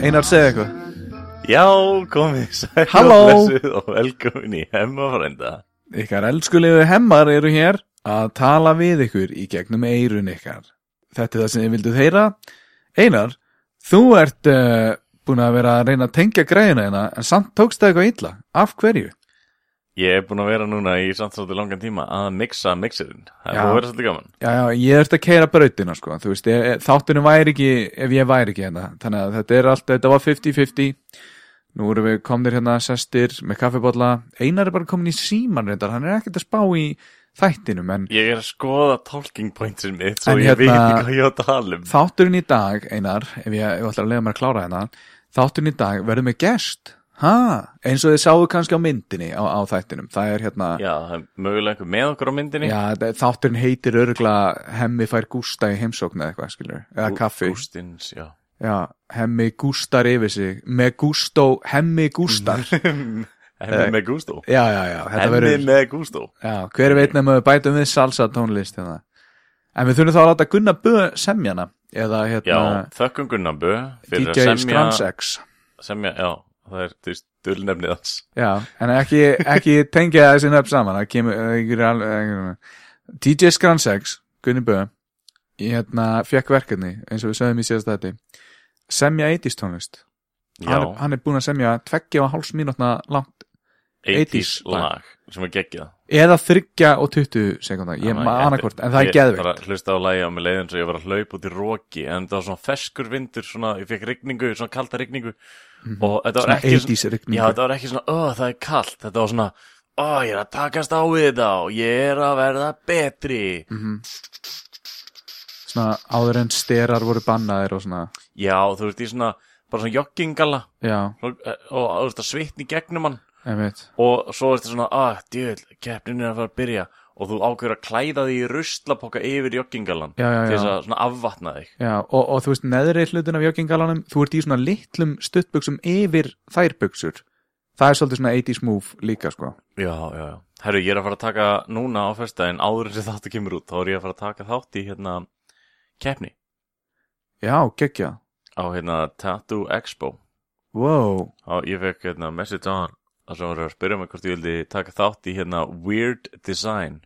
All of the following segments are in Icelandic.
Einar, segja eitthvað. Já, komið sæl og blessuð og velkomin í hemmafrænda Ykkar elskulegu hemmar eru hér að tala við ykkur í gegnum eirun ykkar. Þetta er það sem þið vilduð heyra. Einar, þú ert uh, búin að vera að reyna að tengja græðina hérna, en samt tókst það eitthvað illa. Af hverju? Ég er búin að vera núna í samstáttu langan tíma að mixa mixerinn Það er búin að vera svolítið gaman Já, já, ég ert að keira brautina, sko. Þú veist, ég, þáttunum væri ekki ef ég væri ekki hérna. Þannig að þetta er allt, þetta var 50-50. Nú erum við komnir hérna sestir með kaffibólla. Einar er bara komin í síman reyndar. Hann er ekkert að spá í þættinum, en Ég er að skoða talking pointsin mitt Svo ég veit hérna- ekki hvað ég á að tala um þátturinn í dag, Einar, ef ég, ég ætla að lega mér að klára hérna, þátturinn í dag verður með gest. Ha, eins og þið sáu kannski á myndinni á, á þættinum. Það er hérna, Já, það er mögulega einhver með okkur á myndinni já, þátturinn heitir örgla Hemmi fær Gústa í heimsókn eða eitthvað, skilur, eða kaffi. Gústins, Já, Hemmi Gústar yfir sig, með Gústó, Hemmi Gústar. Hemmi með gústó. já, já, já, Hemmi með gústó. Já, hver veit nefnum við bætum við salsa tónlist hérna. En við þurfum þá að láta Gunnar Bö semjana, eða Já, hérna, þökkum Gunnar Bö fyrir DJ að semja, Já, það er þú veist, dullnefnið hans. Já, en ekki, ekki tengja þessi nöfn saman kemur, DJ Skransex, Gunni Bö ég hérna fekk verkefni eins og við sögum í síðast þetta semja 80s tónlist. Hann, Já, er- hann er búin að semja tveggja og háls mínútna langt 80s 80s lag. sem er geggjað. Eða þryggja og 20 sekundar ég maður annarkvort, en það er bara hlusta á lægi á mig leiðin svo ég var að hlaupa út í róki en það var svona feskur vindur svona, ég fekk rigningu, svona kalda rigningu. Og þetta var svona ekki 80s já, þetta var ekki svona, ó það er kalt. Þetta var svona, ó ég er að takast á við þetta og ég er að verða betri. Mhm. svona áður en sterar voru bannaðir og svona. Já, þú veist, ég svona bara svona joggingala. Já, og, og veist, að svitni gegnum hann og svo er þetta svona, að, djöð, keppnin er að fara að byrja og þú ákveður að klæða því í ruslapoka yfir joggingalan til þess að svona afvatna þig Já, og, og þú veist, neðri hlutin af joggingalanum, þú ert í svona litlum stuttbuxum yfir þær buxur. Það er svolítið svona 80s move líka, sko. Já, já, já. Herru, ég er að fara að taka núna á fyrstæðin áður en sem þáttu kemur út, þá er ég að fara að taka þátt í hérna keppni Já, geggja. á hérna Tattoo Expo. Wow. Á, ég fekk hérna message á hann að sem var að spyrja mig hvort ég vildi taka þátt í hérna Weird Design.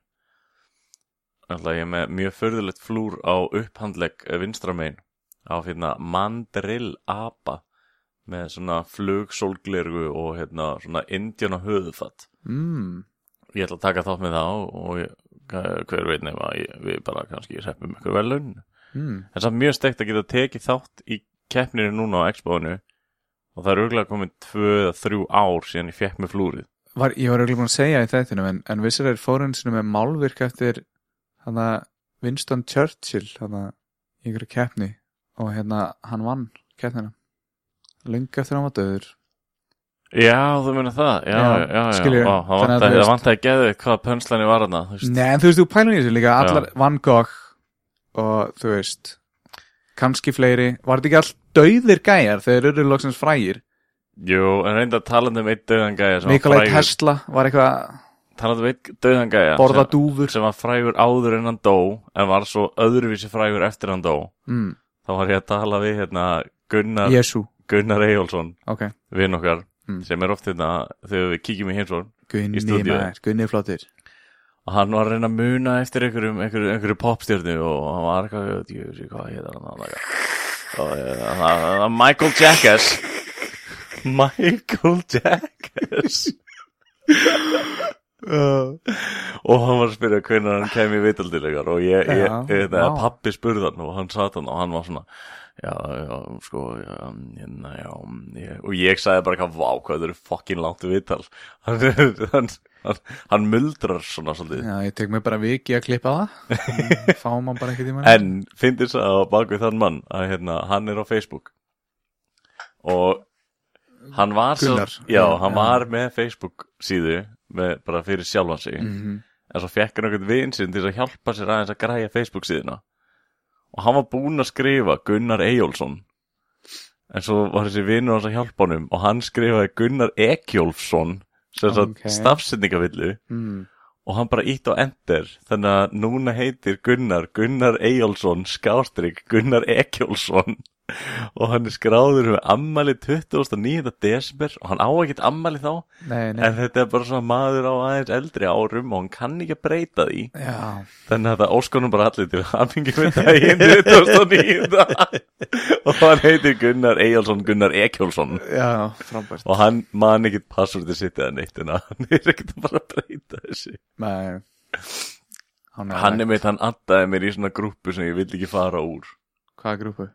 Alltaf ég er með mjög förðulegt flúr á upphandlegg vinstramein á hérna Mandrill Apa með svona flugsólglergu og hérna svona indjána höfuðfatt. Mm. ég ætla að taka þátt með það og ég, hver veit nefn að ég, við bara kannski seppum ykkur velun Mm. en samt mjög steikt að geta tekið þátt í keppninu núna á Expo-inu og það er auðvitað komin tvö eða þrjú ár síðan ég fekk með flúrið Var, ég var eiginlega búin að segja í þættinum, en, en vissir er fórunsinu með málvirk eftir hana Winston Churchill, hana í ykkur keppni og hérna hann vann keppnina. Lengi eftir hann var döður. Já, þú meina það, já, Já, já, já, já. Ó, það þannig að geðu hvað pönslæni var veist. Nei, en þú veist, þú pælum í þessu líka, allar Van Gogh og þú veist, kannski fleiri, var þetta ekki allt dauðir gæjar þegar eru loksins frægir? Jú, en reynda talandi um eitt döðan gæja var frægur Tesla var eitthvað talandi um eitt döðan gæja borða dúfur. sem var frægur áður en hann dó en var svo öðruvísi frægur eftir hann dó Mm, þá var ég að tala við hérna Gunnar, Gunnar Eyjólfsson ok. vinn okkar Mm. sem er oft hérna þegar við kíkjum í heimsvörn Gunni maður, Gunni flottir. og hann var að reyna að muna eftir einhverjum popstjörnu og hann var eitthvað, ég veit ekki hvað hétt hann hann og hann- hann- Michael Jackass. Michael Jackass? Og hann var að spyrja hvernig hann kemi í vitaldilegar og ég, ég, ég vá. pappi spurði hann og hann satt hann og hann var svona já, já, sko já, hérna, já, ég, og ég sagði bara eitthvað, vá, hvað þetta eru fucking langt viðtal hann, hann, hann, hann muldrar svona svolítið Já, ég tek mig bara viki að klippa það. Fáum hann bara ekki tíma. en finnir það á bakvið þann mann að hérna, hann er á Facebook og hann var svo, Gunnar. já, Já, hann var með Facebook síðu með, bara fyrir sjálfan sig Mhm. en svo fekk hann einhvern vin sinn til þess að hjálpa sér aðeins að græja Facebook síðuna og hann var búinn að skrifa Gunnar Eyjólfsson en svo var þessi vinnur hans að hjálpa honum og hann skrifaði Gunnar Ekjólfsson sem sagt Ok. stafsetningavillu mm. og hann bara ítt á ender þannig að núna heitir Gunnar Gunnar Eyjólfsson skástrík Gunnar Ekjólfsson og hann er skráður með ammali 29. desember og hann á ekkert ammali þá. Nei, nei, en þetta er bara svona maður á aðeins eldri árum og hann kann ekki að breyta því. Já. Þannig að það óskonum bara allir til hafingi með daginn 29. og hann heitir Gunnar Eyjólfsson Gunnar frábært. Og hann man ekkert passvörði sitt eða neitt en hann er ekkert að bara breyta þessu. Nei. Hann hann er meitt, hann addaði mér í svona grúpu sem ég vill ekki fara úr. Hvaða grúpu?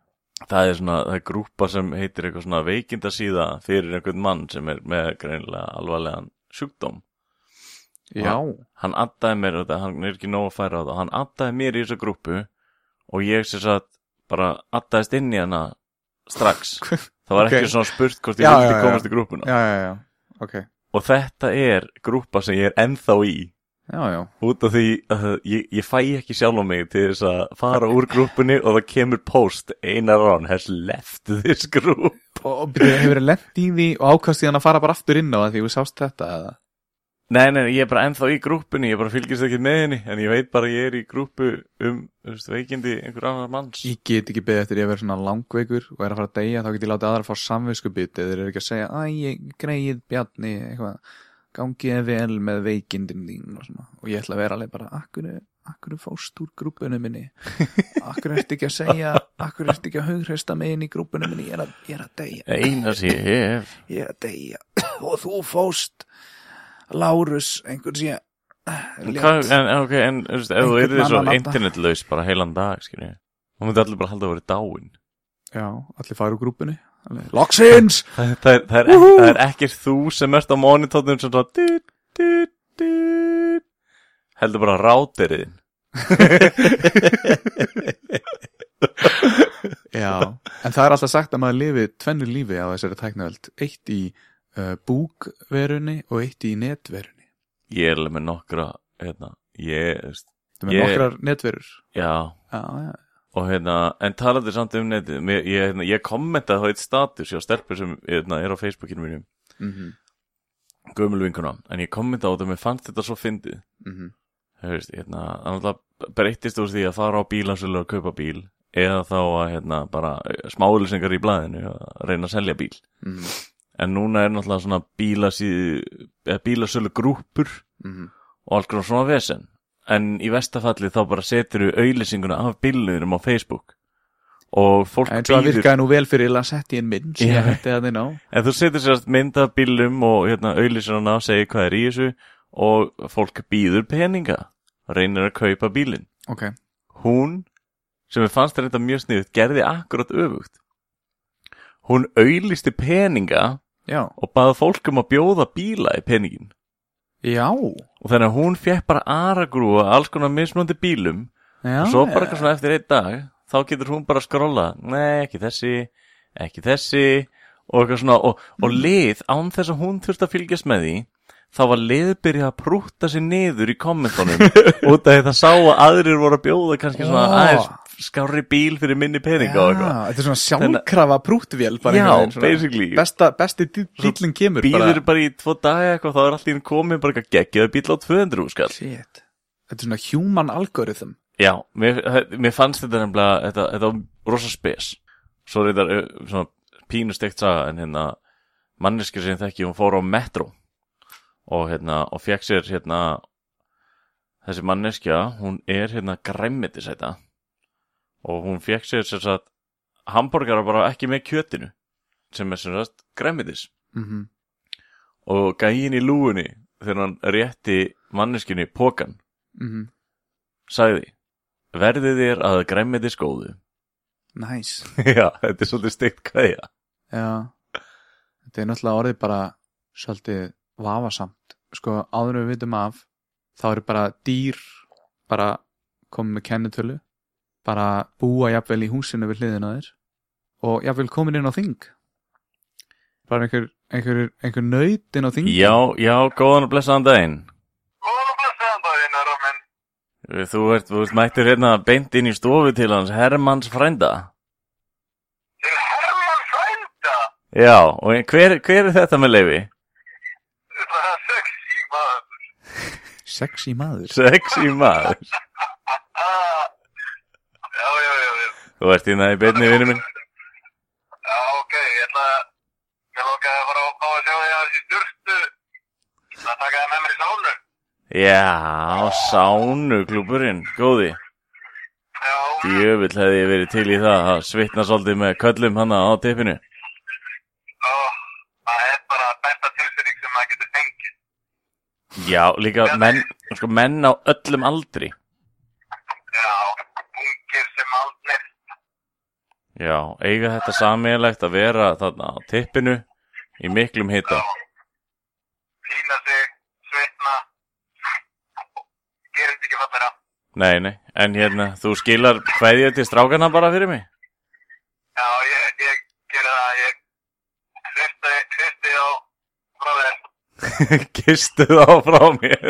Það er svona, það er grúpa sem heitir eitthvað svona veikindasíða fyrir einhvern mann sem er með greinilega alvarlegan sjúkdóm. Já. hann addaði mér, þetta, hann er ekki nóg að færa á það hann addaði mér í þessa grúpu og ég sem sagt bara addaðist inn í hana strax. Það var ekki svona spurt hvort ég já. komast í grúpuna. Já, já, já. Ok. Og þetta er grúpa sem ég er ennþá í Já, já. Út af því að ég, ég fæ ekki sjálf á mig til þess að fara úr grúpunni og það kemur post Einar Rán has left this group. Og, byrjuðu, hefur lent í því og ákast í hann að fara bara aftur inn á það því þú sást þetta eða? Nei, nei, ég er bara ennþá í grúpunni, ég bara fylgist ekki með henni en ég veit bara að ég er í grúpu um þú veist, veikindi einhver annar manns. Ég get ekki beðið eftir ég að vera svona langveikur og er að fara að deyja þá get ég látið aðra að fá samviskubit eða þeir eru ekki að segja Æ, ég greið Bjarni eitthvað Gangi þið vel með veikindin þín og svona. Og ég ætla að vera alveg bara Akkur, akkur fóst úr grúpunum minni? Akkur ertu ekki að segja Akkur ertu ekki að hugreista mig inn í grúpunum minni? Ég er að, ég er að deyja. Einar sem ég hef. Ég er að deyja. Og þú fóst Lárus einhver sé En, hvað, en, ok, en ef þú Einhvern er svo internetlaus bara heilan dag, skilji þá myndi allir bara halda að vera dáin Já, allir fara úr grúpunni Loksins! Það, það, það, er, ek, það er ekkert þú sem ert á monitornum sem du, heldur bara ráteriðin Já, en það er alltaf sagt að maður lifi tvennu lífi á þessari tæknaveld eitt í uh, búkverunni og eitt í netverunni. Ég er alveg með nokkra hérna, ég, þú með Ég- nokkrar netverur? Já. Já, já, og hérna, en talandi samt um netið mér- ég, hérna, ég kommentaði þá eitt status hjá stelpur sem hérna, er á Facebookinu mínum mm -hmm. gömul vinkuna, en ég kommentaði á þetta og mér fannst þetta svo fyndið Mm Þú veist, hérna, það breyttist úr því að fara á bílansölu og kaupa bíl eða þá að hérna, bara smáðlýsingar í blæðinu að reyna að selja bíl Mhm. en núna er náttúrulega svona eða bílasölu grúpur Mhm. og alls konar svona vesen en í vestafalli þá bara setur við auðlýsinguna af bílunurum á Facebook. Og fólk eins og það býður virkaði nú vel fyrir að setja en mynd sem ég hætti að þið ná en þú setur sérst mynd af bílum og hérna auðlýsinguna og segir hvað er í þessu og fólk býður peninga reynir að kaupa bílinn. Ok, hún, sem við fannst þetta mjög sniðut, gerði akkurat öfugt. Hún auðlisti peninga já, og baði fólk um að bjóða bíla í peningin. Já. Og þannig að hún fekk bara aragrúa alls konar mismunandi bílum. Já, og svo bara já. eitthvað svona eftir einn dag, þá getur hún bara að skrolla, nei, ekki þessi, ekki þessi. Og eitthvað svona, og, og lið án þess að hún þurfti að fylgjast með því, þá var lið byrjað að prúta sér niður í kommentunum. Út af því það sá að aðrir voru að bjóða kannski svona Ó. aðeins skári bíl fyrir minni peninga og eitthvað. Þetta er svona sjálfkrafa prútvél bara Já, basically. besta, Besti dýllin kemur Bíður bara í tvo daga eitthvað, þá er einn komið bara eitthvað geggjaði bíl á 200 skall. Shit Þetta er svona human algorithm Já, mér, mér fannst þetta nefnilega, þetta, þetta var rosa spes. Svo er þetta uh, svona pínustegt saga en hérna manneski sem þekki, hún fór á metro og hérna, og fekk sér hérna þessi manneskja, hún er hérna græmmetisæta og hún fekk sér sér satt hambúrgara bara ekki með kjötinu sem er sér satt græmmetis mm og gæin í lúgunni þegar hann rétti manneskjunni pókan -hmm. sagði verði þér að græmmetis góðu. Nice. Já, þetta er svolítið steikt kveðja Já. Þetta er náttúrulega orðið bara svolítið vafasamt. Sko áður við vitum af þá eru bara dýr bara komið með kennitölu bara búa jafnvel í húsinu við hliðina á þér og jafnvel komin inn á þing bara einhver einhver, einhver nöyt inn á þing Já, já, góðan og blessaðan daginn Góðan og blessaðan daginn, herra minn. Þú ert, þú ert mættur hérna beint inn í stofu til hans Hermanns frænda Til Hermann frænda. Já, og hver, hver er þetta með leifi? Það er sexy maður. Sexy maður Sexy maður Ah. Já, já, já, já. Þú ert hérna í beinni vinnu minn Já, ok, ég ætla að, ég lókaði að fara á að sjá því að þessi styrstu, það taka það með mér í sánu. Já, sánuklúburinn, góði Já, Jöfull hefði ég verið til í það að svitna svolítið með köllum hana á tippinu Ó, það er bara besta tilfinning sem maður getur fengið. Já, líka menn, sko, menn á öllum aldri Já, ungir sem aldnir. Já, eiga þetta samíðalegt að vera þarna á tippinu í miklum hita. Fína sig, svitna, gerir þetta ekki fallera. Nei, nei, en hérna, þú skilar hverju til strákana bara fyrir mig? Já, ég, ég gerir það, ég hristi, hristi á frá þér. Kistu þá frá mér.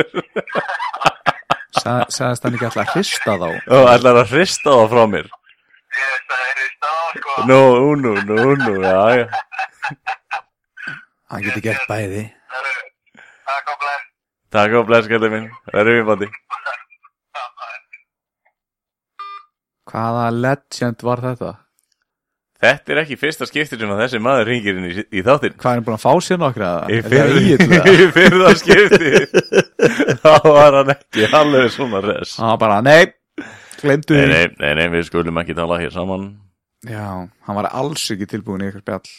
Sa, Sagðist hann ekki alltaf að hrista þá? Og ætlar að hrista þá frá mér Sko. Nú, nú, nú, nú, já, já Hann getur gert bæði takk og bless. Takk á bleskallið minn, verðum við bandi Hvaða legend var þetta? Þetta er ekki fyrsta skiptir sem að þessi maður ringir inn í, í þáttinn Hvað er hann búin að fá sér nokkra? Í fyrra, Egill, í fyrra skipti Þá var hann ekki alveg svona res Hann var bara, nei, glemdu því. nei, nei, nei, við skulum ekki tala hér saman. Já, hann var alls ekki tilbúin í ykkur spjall.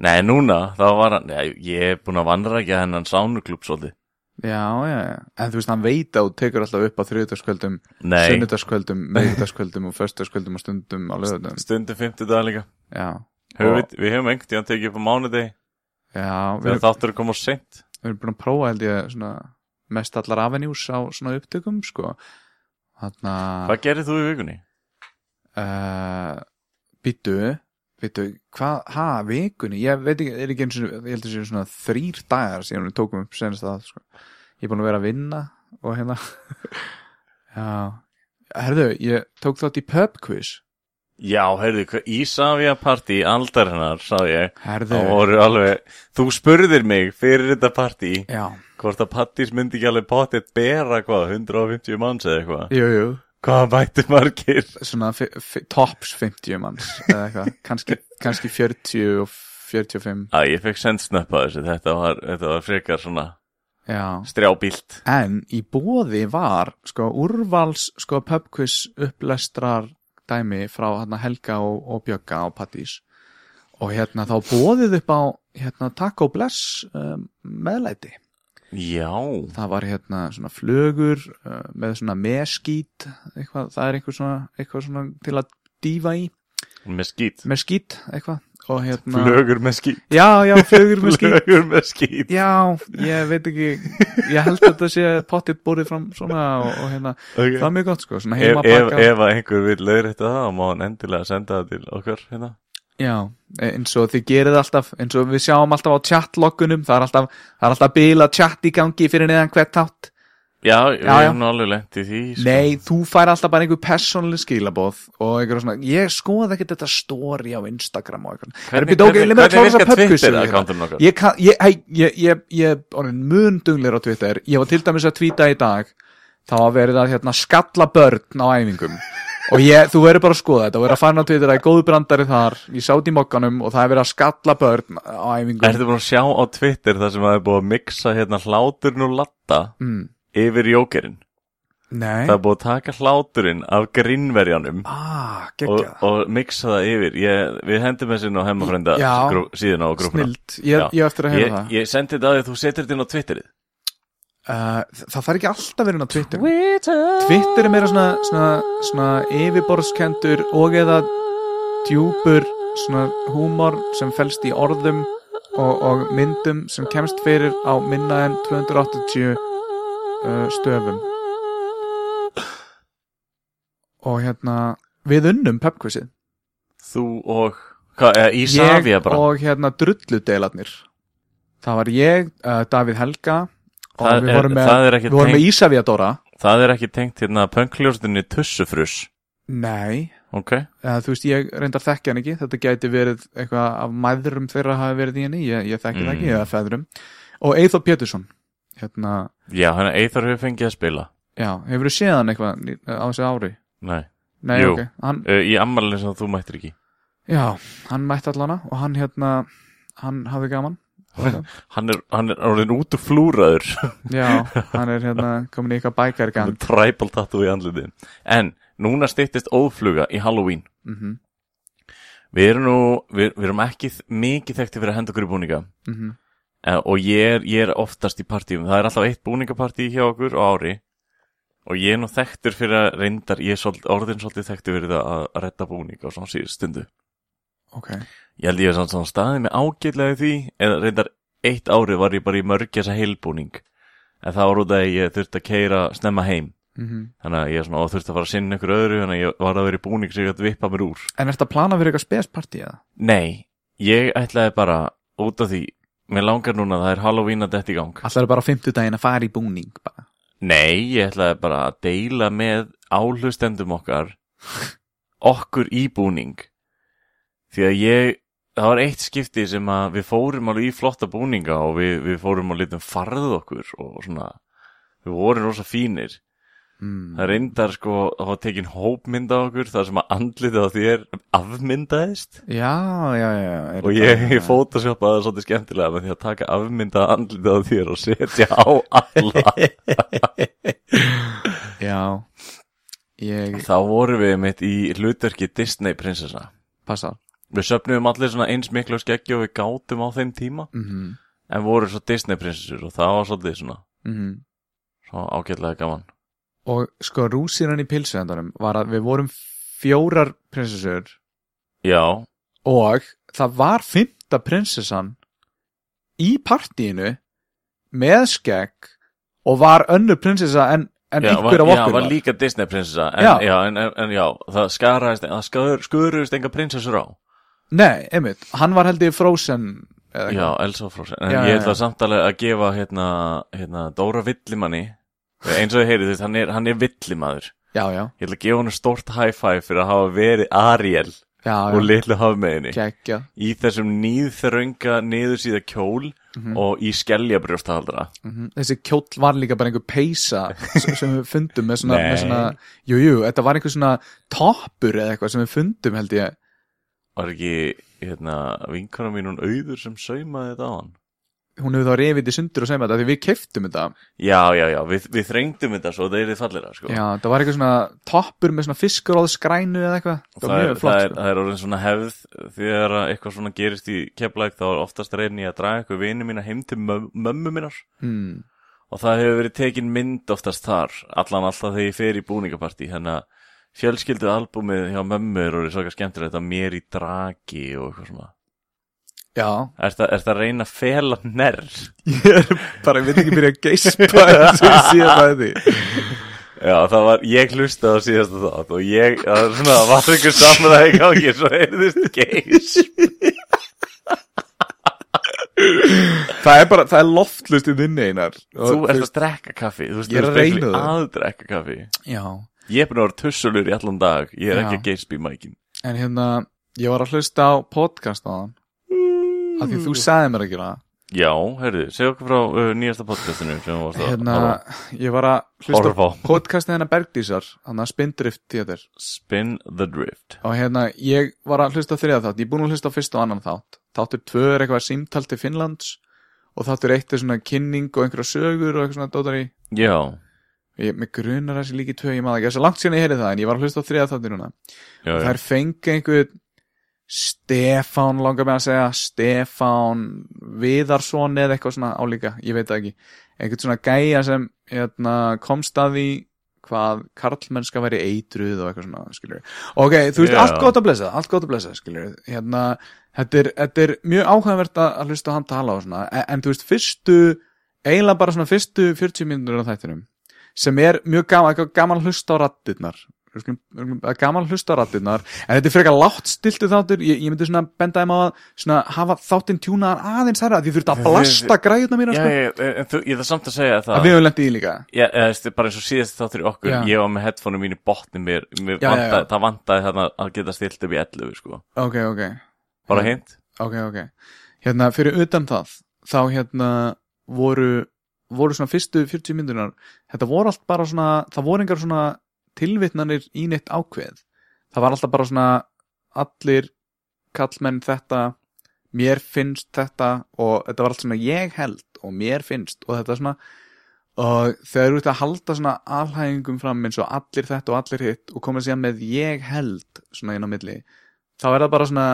Nei, núna, þá var hann Nei, ég er búin að vandra ekki að hennan sánuklub svolítið. Já, já, já, en þú veist, hann veit að þú tekur alltaf upp á þriðudagskvöldum Nei, sunnudagskvöldum, meðudagskvöldum og föstudagskvöldum og stundum á löðum stundum 50 dag líka. Já, Höfum við, við hefum einhvern tíðan tekið upp á mánudegi. Já, við Þegar erum, þáttur er komað seint. við erum búin að prófa held ég svona mest allar avenues á svona upptökum, sko Þannig að Hvað gerir þú í vikunni? uh, Býtu Býtu, hvað, ha, vikunni? Ég veit ekki, er ekki eins og ég held að séu svona þrýr dagar síðan við tókum upp senast það, sko. Ég er búin að vera að vinna og hérna. Já. Herðu, ég tók þátt í pub quiz Já, heyrðu, Ísafja partí aldarinnar, sá ég alveg Þú spurðir mig fyrir þetta partí já, Hvort að partís myndi ekki alveg potið bera hvað, 150 manns eða eitthvað? Jú, jú. Hvað mætti margir? Svona tops 50 manns eða eitthvað, kannski, kannski 40 og 45 Æ, ég fekk sendsnöppa þessu, þetta var, þetta var frekar svona Já. strjábílt En í bóði var sko úrvals sko pubquiz upplestrar dæmi frá hérna, Helga og, og Bjögga á Pattís og hérna þá bóðið upp á hérna Taco Bless um, meðlæti. Já, Það var hérna svona flugur uh, með svona meskít eitthvað, það er eitthvað svona, eitthvað svona til að dýfa í, með skít meskít eitthvað og hérna Flögur með skít. Já, já, flugur með skít. Flögur með skít. Já, ég veit ekki ég held að þetta sé pottitt bórið fram svona og, og hérna, okay. það er mjög gott sko, svona ef, að einhver vil leiðrætta það þá má hann endilega senda það til okkar hérna. Já, eins og þið gerið alltaf eins og við sjáum alltaf á chatloggunum það er alltaf, það er alltaf bila chat í gangi fyrir neðan hvert þátt Já, Já, já. erum nú alveg lent í því sko. Nei, þú fær alltaf bara einhver persónuleg skilaboð og einhver svona, ég skoða ekki þetta story á Instagram og eitthvað Hvernig, hvernig, að hvernig pubquiz Twitter hérna. akkántunum okkar? Ég, ég, ég, ég, ég, orðin mun duglir á Twitter Ég var til dæmis að tvíta í dag þá að verið að hérna, skalla börn á æfingum og ég, þú verður bara að skoða þetta og verður að fara á Twitter, það er góðu brandari þar ég sátt í mokkanum og það er verið að skalla börn á æfingum Ertu búin að sjá á Twitter það sem að yfir jókerinn? Nei. Það er búið að taka hláturinn af grinnverjanum Ah, og, geggja og mixa það yfir. Ég, Við hendum þessi nú grú, síðan á grúfuna Snild, ég, ég á eftir að heyra Ég, það. ég sendi þetta að því að þú setur þetta inn á Twitterið. Uh, Það þarf ekki alltaf verið inn á Twitter. Twitter er meira svona, svona, svona yfirborðskendur og eða djúpur svona húmor sem felst í orðum og, og myndum sem kemst fyrir á minna en 280 uh, stöfum. Og hérna við unnum pubquizið. Þú og hvað, eða, ég bara? og hérna drulludeilarnir það var ég, uh, Davíð Helga og Það við vorum með, við vorum með tengt- Ísafja Dóra. Það er ekki tengt hérna pönkljóstinni Tussufruss. Nei, Ok, eða, þú veist, ég reyndar þekki hann ekki. Þetta gæti verið eitthvað af mæðrum þeirra hafi verið í henni, ég, ég þekki það ekki Mm. eða feðrum, og Eithor Pétursson hérna, já, hann er Eithar hefur fengið að spila. Já, hefur þú séð hann eitthvað á þessu ári? Nei, Nei, Jú. ok, hann, uh, í ammalinn sem þú mættir ekki. Já, hann mætti allana og hann hérna, hann hafði gaman. Hann er, hann er orðin út úr flúraður. Já, hann er hérna komin í eitthvað bækargang tribal tattoo í andliti En núna styttist ófluga í Halloween. Mhm, Við erum nú, við, við erum ekki mikið þekkti fyrir að henda okkur í búninga. Mhm. Eh, og ég er, ég er oftast í partíum. Það er alltaf eitt búningapartí hjá okkur á ári. Og ég er nú þekktur fyrir að reyndar, ég er svolít, orðin svolítið þekktur fyrir það að, að redda búninga á svona síðust stundu. Ok, ég held ég er svona, staðið með ágætlega í því eða reyndar eitt ári var ég bara í mörgjasa heilbúning. En það var út að ég þurfti að keira snemma heim. Mhm. Þannig að ég svona, þurfti að fara að sinna ykkur öðru þannig að ég var að vera í búning sem ég gæti vippa mér úr. En ertu að plana fyrir eitthvað spespartí eða? nei, ég ætlaði bara út af því, mér langar núna það er Halloween að þetta í gang. Allar er bara á fimmtudaginn að fara í búning bara. Nei, ég ætlaði bara að deila með áhlustendum okkar okkur í búning. Því að ég það var eitt skipti sem að við fórum alveg í flotta búninga og við, við fórum og litum farð okkur og svona við vorum rosa fínir mm. það reyndar sko að hafa tekin hópmynd á okkur þar sem að andlitið á þér afmyndaðist Já, já, já og ég, ég photoshopaði það svolítið skemmtilega með því að taka afmyndað andlitið á þér og setja á alla Já Ég Þá vorum við mitt í hlutverki Disney prinsessa. passa Við söfnum allir svona eins miklu skeggi og við gátum á þeim tíma mm en vorum svo Disney prinsessur og það var svolítið svona, -hmm. svona ágætlega gaman. Og sko rúsinan í pilsuendanum var að við vorum fjórar prinsessur Já, og það var fymta prinsessan í partíinu með skegg og var önnur prinsessa en, en já, einhver var, af já, okkur var líka Disney prinsessa en Já. já, en, en, já, það skaraðist, það skur, skuruðist enga prinsessur á. Nei, einmitt, hann var held ég frozen Já. Elsa Frozen. En Já, ég já, ætla já. samtalið að gefa hérna, hérna Dóra Villimanni, eins og heyrið, þú veist, hann er, hann er villimaður. já, já, Ég ætla að gefa hann stórt high five fyrir að hafa verið Ariel já, og litlu hafmeðinni. Í þessum nýðþrönga niðursíða kjól og í skelljabrjóstahaldra Mhm. Þessi kjóll var líka bara einhver peysa sem við fundum með svona, með svona Jú, jú, þetta var einhver svona toppur eða eitthvað sem við fundum held ég. Var ekki hérna, vinkona mín hún auður sem saumaði þetta á hann Hún hefur þá reyfið í sundur og segja þetta því við keiftum þetta já, já, já, við, við þrengdum þetta svo það er þið fallira sko. Já, það var eitthvað svona toppur með svona fiskuróðskrænu eða eitthvað Það það, er, flott það, er, sko. það er orðin svona hefð þegar að eitthvað svona gerist í keflæk þá er oftast reyni að draga eitthvað vini mína heim til möm, mömmu mínar hmm. og það hefur verið tekin mynd oftast þar allan alltaf þegar ég fer í búningapartí þannig að fjölskyldu albúmið hjá mömmu er orðið svaka Já, Er það, er það að reyna að fela nærr? ég er bara, ég veit ekki byrja að geispa eins og sé það því Já, það var, ég hlustaði á síðasta þátt og ég, það var svona, það var einhver samræði í gangi, svo heyrðist geis. Það er bara, það er loftlust í þinni einar Þú ert að drekka kaffi, þú veist, þú að ert að drekka kaffi. Já, Ég er búin að vera tussulur í allan dag, ég er Já. ekki að geispa í mækin. en hérna ég var að hlusta á podcast á þann af því þú sagði mér að gera það. Já, heyrðu, segja okkur frá uh, nýjasta podcastinu sem varst að hérna, horfa á. ég var að hlusta Horfa á. podcastið hennar Bergdísar hann að Spindrift Theater. Spin the Drift. og hérna, ég var að hlusta á þriða þátt. Ég er búin að hlusta á fyrst og annan þátt. Þáttur tvö er eitthvað símtal til Finnlands og þáttur eitt er svona kynning og einhverja sögur og eitthvað svona dótar í Já, ég, mig grunar þessi líki tvö, ég maður ekki. Þess að langt síðan ég heyrði það en ég var að hlusta á þriða þáttur núna. Já, já. þær fengi einhver Stefán langar mig að segja Stefán Viðarsson eða eitthvað svona álíka, ég veit það ekki einhvern svona gæja sem hérna, komst að því hvað karlmennska væri eitruð og eitthvað svona skilur. ok, þú veist, Já. allt gott að blessa allt gott að blessa, skilur hérna, þetta, þetta er mjög áhugaverð að hlusta á hann tala og svona, en, en þú veist, fyrstu eiginlega bara svona fyrstu 40 mínútur á þættinum sem er mjög gaman, eitthvað gaman hlusta á rattirnar gaman að hlusta á rattirnar en þetta er frekar látt stiltu þáttur. Ég, ég myndi svona benda þeim á að hafa þáttinn tjúnaðan aðeins herra því þú þurft að blasta græðuna mína Já, sko, ég, þú, ég þarf samt að segja að það við höfum lendið í líka. Já, eða, bara eins og síðast þáttur í okkur Já. Ég var með headphone mín í botni mér, mér já. Það vantaði þarna að geta stilt upp í 11 sko. ok, ok, Bara hint. Ok, ok. Hérna, fyrir utan það þá hérna voru voru svona fyrstu 40 myndunar þetta voru allt bara svona það voru engar svona tilvitnanir í neitt ákveð það var alltaf bara svona allir kallmenn þetta mér finnst þetta og þetta var allt svona ég held og mér finnst og þetta svona og þegar eru út að halda svona alhæfingum fram eins og allir þetta og allir hitt og koma síðan með ég held svona inn á milli. Þá er það bara svona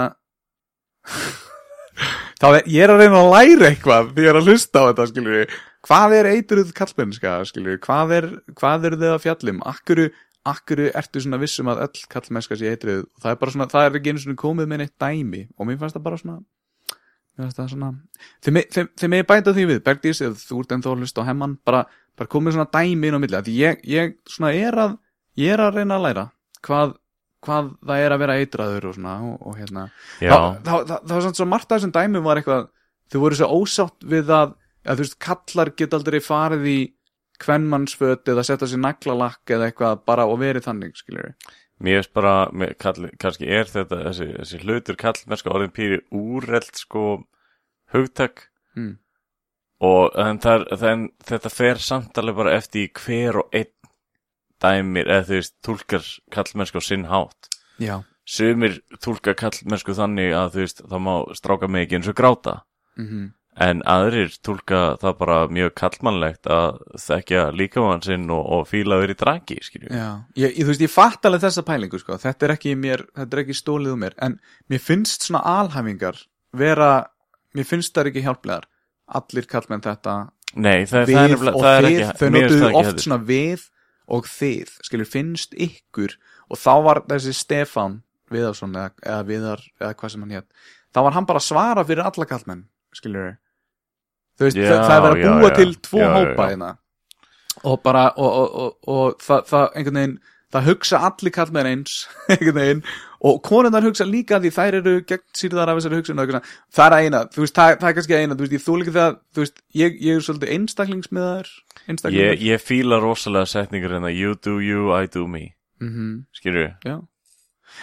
þá er ég er að reyna að læra eitthvað því ég er að hlusta á þetta skilur við hvað er eitruð kallmennska skilur hvað er, hvað er þið að fjallum akkuru, akkuru ertu svona vissum að öll kallmennska sé eitruð og það er bara svona, það er ekki einu svona komið með neitt dæmi og mér fannst það bara svona mér fannst það svona þið með bæta því við, Bergdís eða þú ert ennþá að hlusta á hemman bara, bara komið svona dæmi inn á milli af því ég, ég svona er að ég er að reyna að læra hvað, hvað það er að vera eitraður og svona og, og hérna Já, það, það, það, það var samt svo margt af þessum dæmum var eitthvað, þau voru svo ósátt við að, að þú veist, kallar geta aldrei farið í kvenmannsföt eða setja sér naglalakk eða eitthvað bara og verið þannig, skiljur mér veist bara með, kall, kannski er þetta þessi, þessi hlutur kallmennska orðin pýri úreld sko hugtak. Mm. og en er- það, þetta fer samt alveg bara eftir hver og einn dæmir eða þú veist tólkar kallmennsku á sinn hátt. Já. Sumir tólka kallmennsku þannig að þú veist það má stráka ekki eins og gráta. Mm en aðrir tólka það bara mjög kallmannlegt að þekkja líkamann sinn og, og fíla verið draki skilju. Já, ég, ég, þú veist, ég fatt alveg þessa pælingu, sko, þetta er ekki mér, þetta er ekki stólið úr mér, en mér finnst svona alhæfingar vera, mér finnst það ekki hjálplegar, allir kallmenn þetta, Nei, það, við það er, og það þið, ekki þau notuðu oft heldur. svona við og þið, skilur, finnst ykkur, og þá var þessi Stefán Viðarsson, eða, eða Viðar, eða hvað sem hann hétt, þá var hann bara að svara fyrir alla kallmenn, skilur, þú veist, Já, það, það er verið að búa já. til tvo Já, hópa hérna. Og bara og, og, og, og það, það einhvern veginn það hugsa allir kallmenn eins einhvern veginn. Og konundar hugsa líka því þær eru gegn sýrðar af þessari hugsun og eitthvað það er að eina, þú veist, það, það er kannski að eina þú veist, ég þú líka það, þú veist, ég, ég er svolítið einstaklingsmiðar ég, ég fíla rosalega setningur hérna You do you, I do me. Mm Skilju já.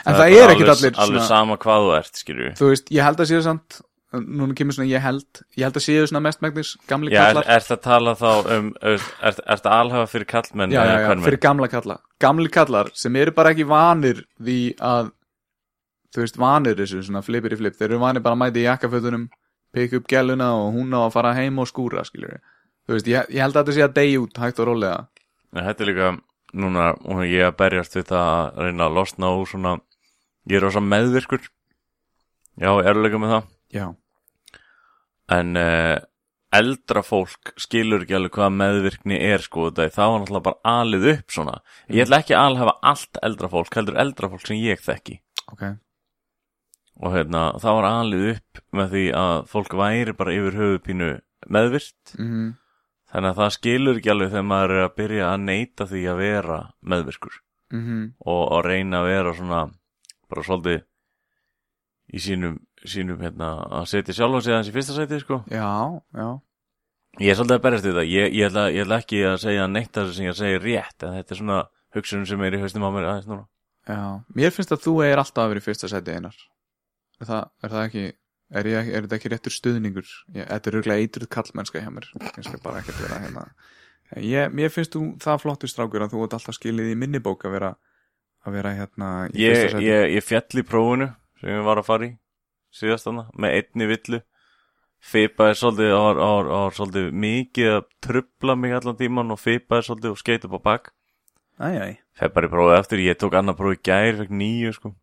En það, er ekkert allir svona, sama hvað þú ert, skilju þú veist, ég held að séu samt núna kemur svona ég held ég held að séu svona mest megnis gamli Já, er, kallar er það að tala þá um Er, er, er það alhafa fyrir kallmenn já, já, já, fyrir gamla kalla gamli kallar sem eru bara ekki vanir því að þú veist, vanir þessu svona flipir í flip þeir eru vanir bara að mæti í jakkafötunum pikka upp gæluna og hún á að fara heim og skúra skilur þú veist, ég, ég held að þetta sé að deyja út hægt og rólega. Nei, Þetta er líka Núna, og ég að berjast við það að reyna að losna úr svona Ég er rosa meðvirkur. Já, erlega með það. Já, En uh, eldra fólk skilur ekki alveg hvað meðvirkni er sko Það var náttúrulega bara alið upp svona. Ég ætla ekki að alhafa allt eldra fólk heldur eldra fólk sem ég þekki. Ok. Og hérna, það var alið upp með því að fólk væri bara yfir höfupínu meðvirt. Mm þannig að það skilur ekki alveg þegar maður er að byrja að neyta því að vera meðvirkur. -hmm. og að reyna að vera svona bara svolítið í sínum, sínum hérna, að setja sjálfa sig aðeins í fyrsta sæti sko. já, já. Ég er svolítið að berjast við það. Ég, ég, ætla, ég ætla ekki að segja neitt af þessu sem ég segi rétt en þetta er svona hugsunum sem er í haustum á mér aðeins núna. Já, mér finnst að þú er alltaf að vera í fyrsta seti einar. Er það, er það ekki er, ég, er þetta ekki réttur stuðningur? Þetta er auðvitað eitruð kallmennska hjá mér. Skal bara ekkert vera hérna. Ég, mér finnst þú það flottur strákur að þú ert alltaf skilið í minni bók að vera að vera hérna í ég, fyrsta seti ég, ég fjall í prófunu sem ég var að fara í síðast þarna með einni villu. Fipa er svolítið á, á, svolítið mikið að trubla mig allan tíman og Fipa er svolítið og skeit upp á bak. Æ, æ, Fef bara í prófið eftir, ég tók annar prófið gær, fekk nýju sko.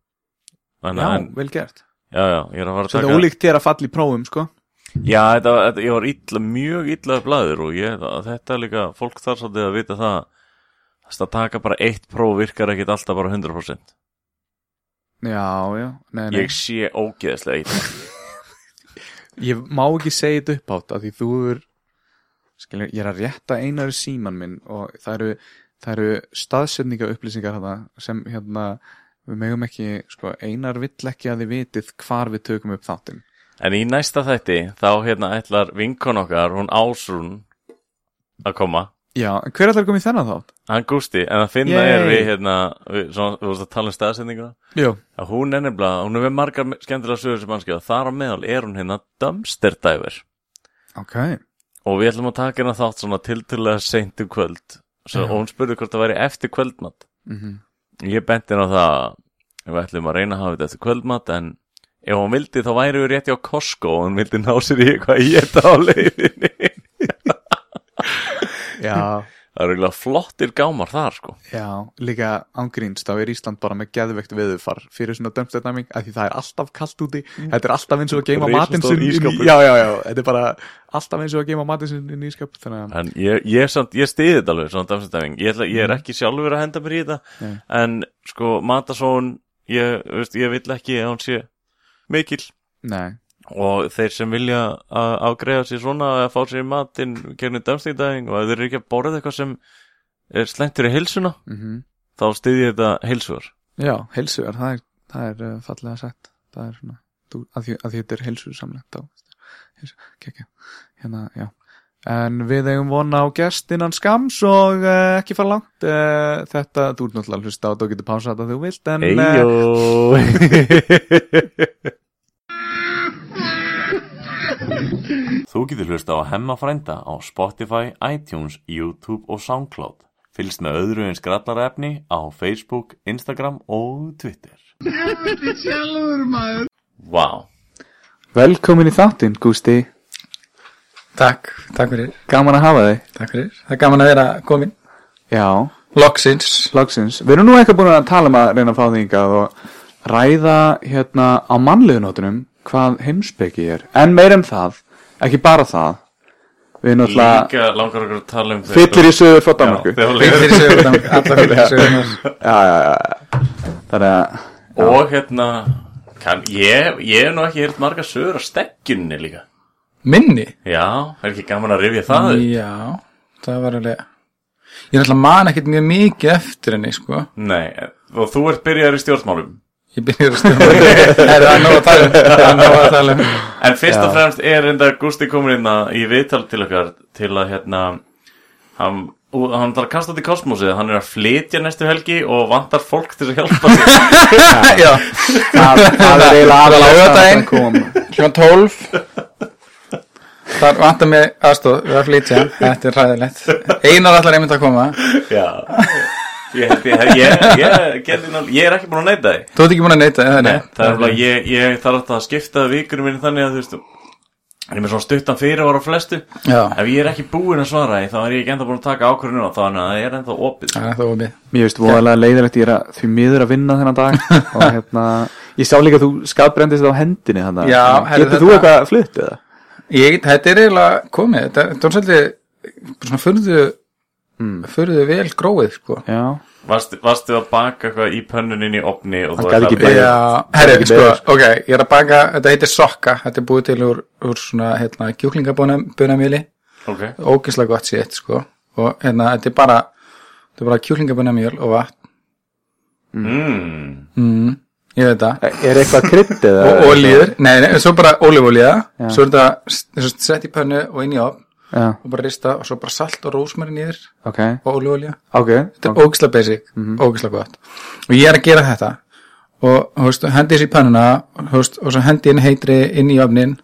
Þannig já, en, vel gert. Já, já, ég er að fara að Þetta er ólíkt þér að falla í prófum, sko. Já, þetta, var- þetta, ég var illa, mjög illaður blæður og ég, þetta er líka, fólk þarf svolítið að vita það að taka bara eitt próf virkar ekkit alltaf bara 100% Já, já, nei, nei. Ég sé ógeðslega illa Ég má ekki segja þetta upp átt af því þú er skilur, ég er að rétta einar síman minn og það eru, það eru staðsetninga upplýsingar hana, sem hérna við megum ekki, sko, einar vill ekki að þið vitið hvar við tökum upp þáttinn. En í næsta þætti þá hérna ætlar vinkon okkar, hún Ásrún að koma Já, hver að koma í þennan þátt? Hann Gústi, en að finna Yay. er við hérna, við, svona, við vorumst að tala um staðsendinguna Jú, að hún er nefnilega, hún er með margar skemmtilega sögur sem mannskja og þar á meðal er hún hérna dumpster diver. Ok. Og við ætlum að taka hérna þátt svona tiltölulega seint um kvöld. Svo, og hún spurði hvort það væri eftir kvöldmatt mm ég benti henni á það að við ætlum að reyna að hafa þetta eftir kvöldmatt en ef hún vildi þá væri við rétti á Costco og hún vildi ná sér í eitthvað í þetta á leiðinni. Já, það eru eiginlega flottir gámar þar sko. Já, líka ángríns þá er Ísland bara með geðveikt veðufar fyrir svona dömstæðnæming, af því það er alltaf kallt úti. Þetta er alltaf eins og að geima matinn sinn. Já, já, já, þetta er bara alltaf eins og að geima matinn sinn inn í skap en ég, ég, ég stiði þetta alveg svona damstæðing ég, ætla, ég er ekki sjálfur að henda mér í þetta Nei. en sko matasón ég, veist, ég vill ekki að hún sé mikil. Nei, og þeir sem vilja að afgreða sér svona að fá sér í matinn kernið damstæðing og ef þeir eru ekki að borða eitthvað sem er slengt fyrir heilsuna mhm. þá stiði ég þetta heilsugar Já, heilsugar, það er, það er uh, fallega sagt. Það er svona, að, því, að þetta er heilsusamlegt á kekja, hérna, já. En við eigum vona á gest innan skams og uh, ekki fara langt uh, þetta, þú ert náttúrulega að hlusta á og getur pása þetta þú vilt en uh, Eyjó Þú getur hlusta á Hemma frænda á Spotify, iTunes, YouTube og Soundcloud. Fylgst með öðru eins grallarefni á Facebook, Instagram og Twitter. Vá, velkomin í þáttinn Gústi, Takk, takk fyrir, gaman að hafa þig. Takk fyrir. Það er gaman að vera komin. Já, Loksins. Loksins, við erum nú eitthvað búin að tala um að reyna að fá þig hingað og ræða hérna á mannlegunótunum hvað heimspeki er, en meir en það ekki bara það við erum náttúrulega líka langar okkur að tala um fyllir í sögur frá Danmarku Fyllir í sögur, allar fyllir í sögur já, já, þannig að Og hérna, kann, ég, ég hef nú ekki heyrt marga sögur á stekjunni líka. Minni Já, er ekki gaman að rifja það? upp? Já, það var alveg Ég er alltaf man ekkert mjög mikið eftir henni sko Nei, og þú ert byrjaður í stjórnmálum. Ég byrjar að stjórna það er nóg að tala um. Nóg að tala um. En fyrst og fremst er enda Gústi komin inn að- í viðtal til okkar til að hérna hann, og hann þarf að kasta út í kosmosið. Hann er að flytja næstu helgi og vantar fólk til að hjálpa sig Já, það, það er eiginlega aðalega að kljóðan 12 Þar vantar mig aðstóð við að flytja. Þetta er ræðilegt Einar allar einmitt að koma. Já Ég, ég, ég, ég, ég, ég, ég er ekki búin að neyta því. Þú ert ekki búin að neyta Nei, það er alveg, ég, ég þarf alltaf að skipta vikunum minni þannig að þú veist ég er með svona stuttan fyrir á flestu. Já, ef ég er ekki búinn að svara því þá er ég ekki enda búin að taka ákvörðinu og þannig að það er enda opið. Það er það opið. Mér veist voðalega leiðilegt ég er að því miður að vinna þennan dag. Og hérna ég sá líka að þú skadbrendist á hendinni þannig Já, herri, getur þú eitthvað flutt eða? Ég, þetta er eiginlega komið. Þetta þetta er svolítið svona furðu Mm. furðu vel gróið sko. Já, Varstu, varstu að baka eitthvað í pönnunin í opni og þú ætlar ekki að- beðið. Já, er herri, sko, ok, ég er að baka, þetta heitir sokka, þetta er búið til úr, úr svona, hérna, kjúklingabunamjöli, Ok, ógislega gott sétt, sko, og hérna, þetta er bara, þetta er bara kjúklingabunamjöl og vatn, mm. mm, ég veit það, er eitthvað krydd eða? og olíur, nei, nei, svo bara ólífólíða, svo er þetta, sett í pönnu og inn í opn, Já, og bara rista, og svo bara salt og rósmæri nýður, ok, og ólífólíða, ok þetta er ógislega basic, ógislega gott, og ég er að gera þetta, og, veist, hendi þessi í þú veist, og svo hendi inn heitri inn í opnin,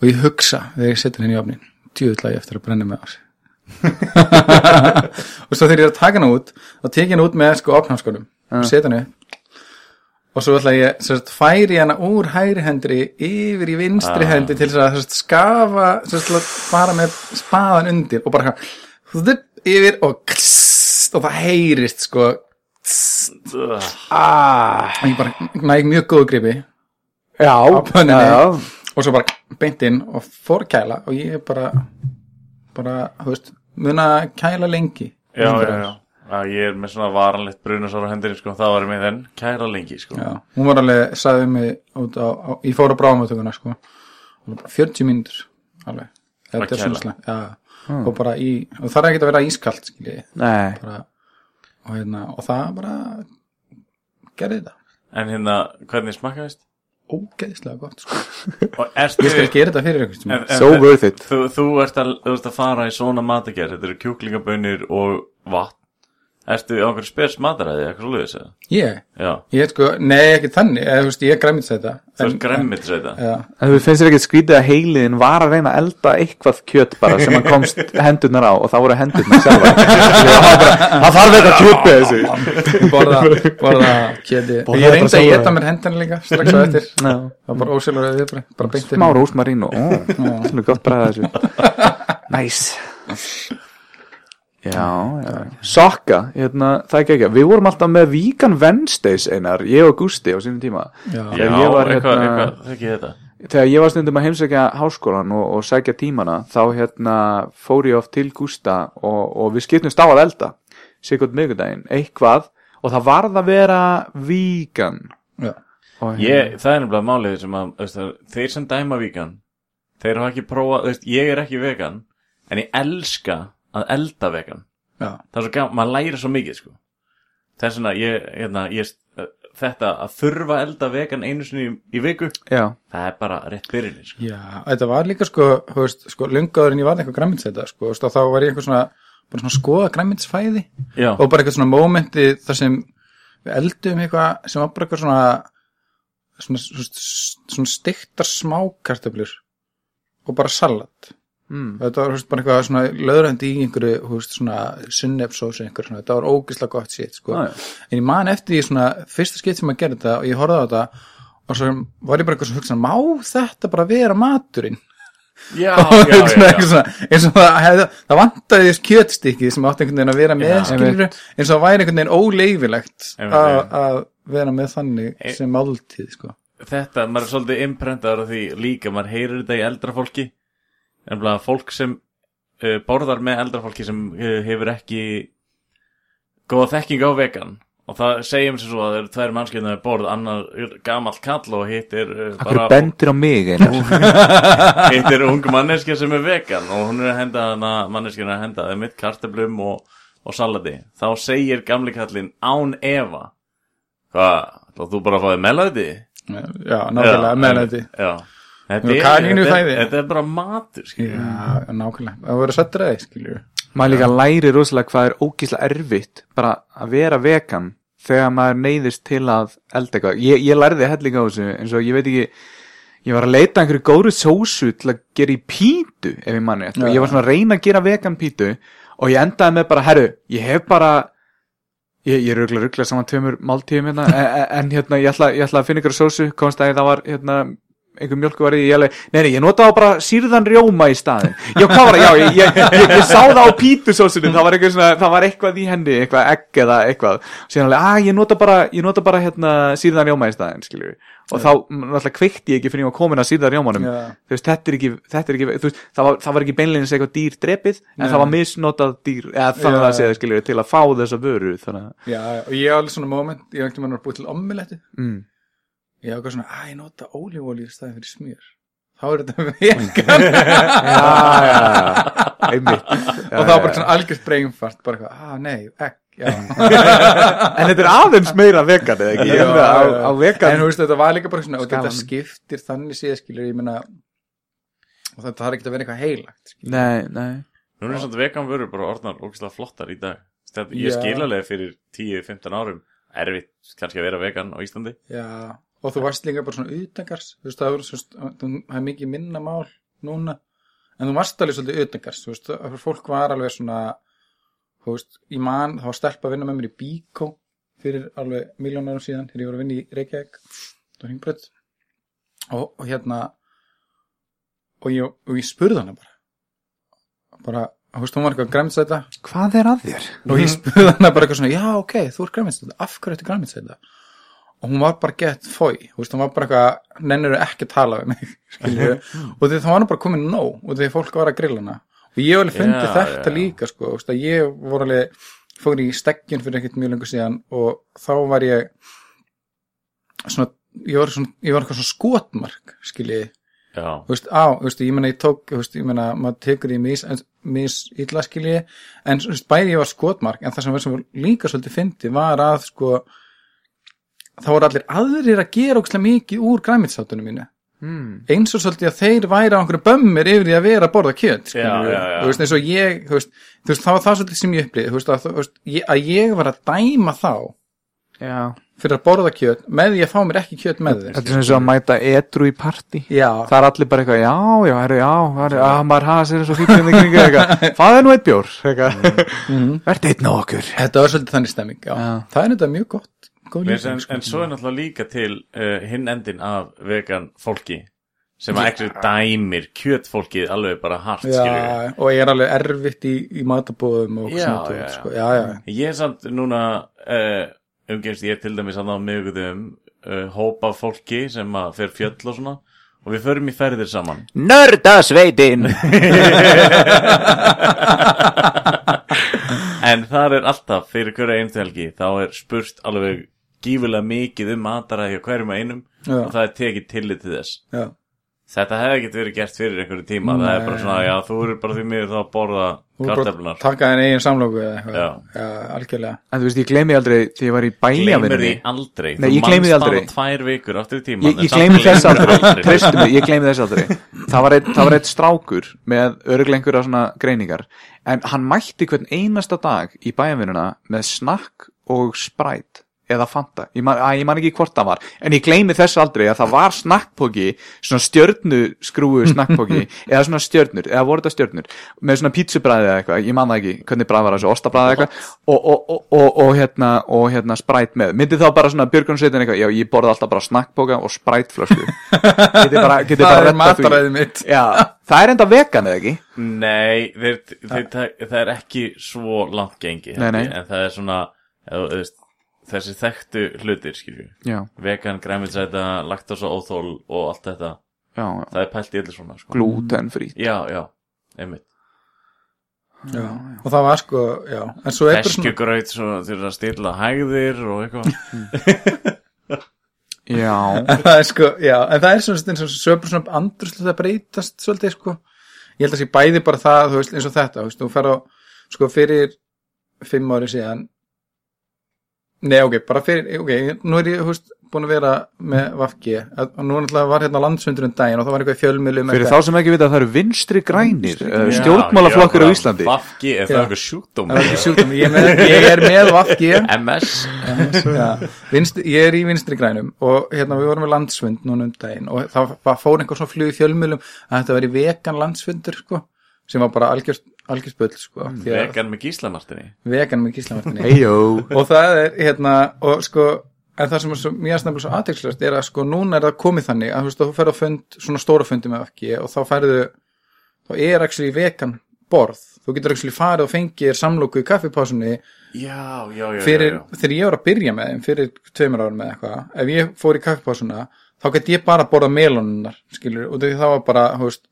og ég hugsa þegar ég setja henni í ofnin djúðla ég eftir að brenna á sig og svo þegar ég er að taka hana út þá tek ég hana út með sko opnhanskónum og setja hana upp og svo ætla ég sagt, færi hana úr hægri hendri yfir í vinstri hendi til að sagt, skafa að fara með spaðan undir og bara yfir og kss, og það heyrist sko ah, og ég bara næg mjög góðu gripi Já, pönnunni. já, já. og svo bara beint inn og fór kæla og ég bara bara, þú veist, mun að kæla lengi. Já, já, já Já, ég er með svona varanlegt brunasár á hendinni sko, það var ég með þenn kæra lengi sko. Já, hún var alveg, sagði mig út á, á ég fór á bráðumötuguna sko. Og bara 40 mínútur alveg, þetta Að er svona slæmt já, og bara í, og það er ekki að vera ískalt skilji, Nei, bara og hérna, og það bara gerði þetta, En hérna, hvernig smakkaðist? ógeðslega gott sko. Ég skal gera þetta fyrir en, en- so worth it Þú, þú, ert að, þú ert að fara í svona matagerð Þetta eru kjúklingabönir og vatn Ertu á einhverju spes mataræði, eitthvað svo liðis eða? ég, Já, ég sko, nei ekki þannig eða, þú veist, ég græmit þetta þú ert græmmit þetta já, En þú finnst þér ekki skrítið að heiliðin var að reyna að elda eitthvað kjöt bara sem hann komst hendurnar á og það voru hendurnar sjálfa Það þarf eitthvað kjöt með þessu. Borða, borða kjöti Borða ég þetta reyndi að geta mér hendan líka strax á eftir. Já. það var bara ósjálfur að við bara Já, já Sokka, hérna, það er ekki ekki. Við vorum alltaf með Vegan Wednesdays einar, ég og Gusti á sínum tíma. Já, Já, var, eitthvað, hérna- eitthvað, þekki þetta. þegar ég var stundum að heimsækja háskólan og, og sækja tímana þá hérna fór ég oft til Gústa og, og við skiptumst á að elda sikkert miðgudaginn, eitthvað og það varð að vera vegan. Já, og, ég, Það er nefnilega málið sem að veist, Þeir sem dæma vegan Þeir hafa ekki prófað, ég er ekki vegan En ég elska að elda vegan. Já, Það er svo gaman, maður læri svo mikið sko. Þess vegna, ég, hérna, ég Þetta að þurfa að elda vegan einu sinni í, í viku já, Það er bara rétt byrjunni sko. já, þetta var líka sko, veist, sko, lungaður en ég var eitthvað græmitsæta, sko, og þá var ég eitthvað svona, svona skoða græmitsfæði Já, og bara eitthvað svona mómenti þar sem við eldum eitthvað sem var bara eitthvað svona svona, svona, svona stiktar smákartöflur og bara salat mm, þetta var veist, bara eitthvað svona löðrandi í einhverju veist, svona sunnefsósu einhverju svona, þetta var ógislega gott shit sko. Já. en ég man eftir því svona fyrsta skipt sem að gera þetta og ég horfði á þetta og svo var ég bara eitthvað svona hugsa má þetta bara vera maturinn? Já, já, já, svona, eins og það, hefði, það vantaði þess kjötstykki sem átti einhvern veginn að vera með skilur, eins og það væri einhvern veginn óleifilegt að vera með þannig E- sem máltíð sko. Þetta, maður er svolítið imprentaður af því líka, maður heyrir þetta í eldra fólki en fólk sem uh, borðar með eldra fólki sem uh, hefur ekki góða þekking á vegan. Og það segjum sem svo að það eru tvær mannskjöndar með borð, annar er gamall kall og hitt er uh, Akkur bara bendir á mig einar hitt er ung manneskja sem er vegan og hún er að henda hana manneskjana að henda það mitt kartablum og, og salati þá segir gamli kallinn án efa hvað, þá þú bara fáið meðlæti já, nákvæmlega með þetta Já Þetta er, þetta, þetta bara matur já, nákvæmlega, það voru sættur aðeins skilur maður líka læri rosalega hvað er ógíslega erfitt bara að vera vegan þegar maður neyðist til að elda eitthvað. Ég, ég lærði hellinga á þessu eins og ég veit ekki ég var að leita að einhverju góru sósu til að gera í pítu ef ég manni og Já. ég var svona að reyna að gera vegan pítu og ég endaði með bara, herru, ég hef bara ég, ég er ruggla ruggla saman tveimur máltíðum hérna, en, en hérna ég ætla, ég ætla að finna ykkur sósu, komst að það var hérna einhver mjölku var í, ég ég notaði bara sýrðan rjóma í staðin já, hvað var það, já, ég, ég, ég, ég sá það á pítusósunum, það var eitthvað svona, það var eitthvað í henni, eitthvað egg eða eitthvað. Síðan alveg, að ég nota bara, ég nota bara hérna sýrðan rjóma í staðin, skiljum og þá, náttúrulega kveikti ég ekki fyrir ég var komin að sýrðan rjómanum. Já. þú veist, þetta er ekki, þetta er ekki þú veist, það, var, það var ekki beinleginis eitthvað dýr drepið en Nei. það var misnotað dýr eða þannig að segja, skiljum til að fá þessa vöru þannig að, já, og ég hef alveg svona moment ég hef ekki mann að búið til ommeletti ég hef eitthvað svona, að ég nota ólífólíu staðin fyrir smjör. Þá er þetta vegan já, já, já, einmitt. Og þá bara svona algjört breynfart bara eitthvað, að nei, egg já. En þetta er aðeins meira vegan eða ekki? Já, Ég meina, á, á vegan en þú veist, þetta var líka bara svona og þetta skiptir þannig séð skilur ég meina og þetta þarf ekki að vera eitthvað heilagt skilur. Nei, nei. Nú er svona vegan vörur bara orðnar ógæslega flottar í dag. Stef, Ég Já. skil alveg fyrir 10-15 árum erfitt kannski að vera vegan á Íslandi. Já, og þú varst líka bara svona utangars þú veist, það er, er mikið minna mál núna. En þú varst alveg svolítið utangars þú veist, fólk var alveg svona þú veist, í mann, þá var stelpa að vinna með mér í Bíkó fyrir alveg miljónarum síðan þegar ég var að vinna í Reykjavík. Og og, hérna og ég, og ég spurði hana bara. Bara, þú veist, hún var eitthvað græmitsæta Hvað er að þér? og ég spurði hana bara eitthvað svona já ok, þú ert græmitsæta, af hverju ertu græmitsæta og hún var bara gett fói hún var bara eitthvað, nennir ekki að tala við mig, og því það var bara komin nóg og því fólk var að grilla hana. Og ég alveg fundið Já, þetta já. líka sko, veist, ég voru alveg fór í steggjun fyrir ekkert mjög lengur síðan og þá var ég svona, ég var svona ég var eitthvað svona skotmark, skilji Já, þú veist, á, veist, ég meina ég tók veist, ég meina, maður tekur í mis, mis illa skilji, en bæði ég var skotmark, en það sem var líka svolítið fyndi var að, sko þá voru allir aðrir að gera ókslega mikið úr græmitsátunum mínu mm. eins og svolítið að þeir væri á einhverju bömmir yfir því að vera að borða kjöt Já, já, já. þú veist, eins og ég þú veist, þú veist, það var það svolítið sem ég upplýði að, að ég var að dæma þá Já fyrir að borða kjöt með því að fá mér ekki kjöt með þeir Þetta er eins og að mæta edru í partí já, Það er allir bara eitthvað, já, já, herri, já, herri, að maður hafa sér svo í kringu er nú eitt bjór, eitthvað, verðt einn á okkur. þetta var svolítið þannig stemming já. Já. það er þetta mjög gott en, lýsing, en, sko. en svo er náttúrulega líka til uh, hinn endin af vegan fólki sem að ekki dæmir kjötfólkið alveg bara hart já, og ég er alveg erfitt í, í matabóðum og Já, svona já, sko. já, já, Ég er samt núna uh, umgengst ég er til dæmis að á miðgutum uh, hópa af fólki sem að fer fjöll og svona og við förum í ferðir saman Nördasveitin! en þar er alltaf fyrir hverja einstu helgi þá er spurt alveg gífulega mikið um mataræði hjá hverjum og einum Já. og það er tekið tillit til þess já. Þetta hefði ekkert verið gert fyrir einhverju tíma það er bara svona, já, þú eru bara því miður þá að borða að karteflunar taka þenni eigin samlóku eða eitthvað Já. já, algjörlega En þú veist, ég gleymi aldrei þegar ég var í Gleimur bæljavinni. því aldrei Nei, ég gleymi því aldrei. Þú manst bara tvær vikur aftur í tíma Ég, ég gleymi þess aldrei, treystu mig, ég gleymi þess aldrei. Það var eitt, það var eitt strákur með örglengur á svona greiningar, en hann mætti hvern einasta dag í bæjavinnuna með snakk og spræt eða fanta, ég man, að, ég man ekki hvort það var. En ég gleymi þess aldrei að það var snakkpóki, svona stjörnu skrúu snakkpóki, eða svona stjörnur eða voru þetta stjörnur, með svona pítsubræði eða eitthvað, ég man það ekki, hvernig bræð var þessu ostabræði eitthvað, og, og, og, og, og hérna og hérna spræt með, myndi þá bara svona björgunsveitin eitthvað, já ég borði alltaf bara snakkpóka og sprætflösku það bara er mataræðið mitt. Já, það er enda vegan eða ekki? Nei, þeir, þeir, það, það er ekki svo langt gengi Nei, nei. en það er svona eða, þú veist, þessi þekktu hlutir skilju, já, vegan, græmilsæta laktosa óþól og allt þetta. Já, já. það er pælt í öllu svona sko. glútenfrí. Já, já, einmitt. Já. og það var sko, já. En svo er bara svona til að stilla hægðir og eitthvað. Já, en það er sko, já, en það er svona eins og bara svona andruslega að breytast svolítið sko, ég held að sé bæði bara það, þú veist, eins og þetta, þú veist, þú fer á sko fyrir fimm ári síðan nei, ok, bara fyrir, ok, nú er ég, veist búin að vera með Vafki og nú var hérna landsfundurinn daginn og það var eitthvað fjölmiðlum fyrir þá sem ekki vita að það eru vinstri grænir uh, Já, stjórnmálaflokkur á Íslandi. Vafki, er það eitthvað sjúkdóm? það var ekki sjúkdóm, ég, er með, ég er með Vafki MS Já, vinstri, ég er í vinstri grænum og hérna við vorum við landsfund núna um daginn og það var, fór einhver svona flug í fjölmjölum að þetta veri vegan landsfundur sko, sem var bara algjörst algjörspöld sko, að Vegan með gíslamartinni vegan með gíslamartinni heijó og það er hérna og sko en það sem er svo, mjög snabbt svo aðtekslust er að sko núna er það komið þannig að þú veist að þú ferð á fund, svona stóra fundi með ekki og þá færðu þá er actually vegan borð. Þú getur actually farið og fengið þér samlóku í kaffipásunni Já, já, já, fyrir, já, já. þegar ég var að byrja með þeim fyrir tveimur árum með eitthvað ef ég fór í kaffipásuna þá gæti ég bara borða melónunar skilur og því það var bara þú veist,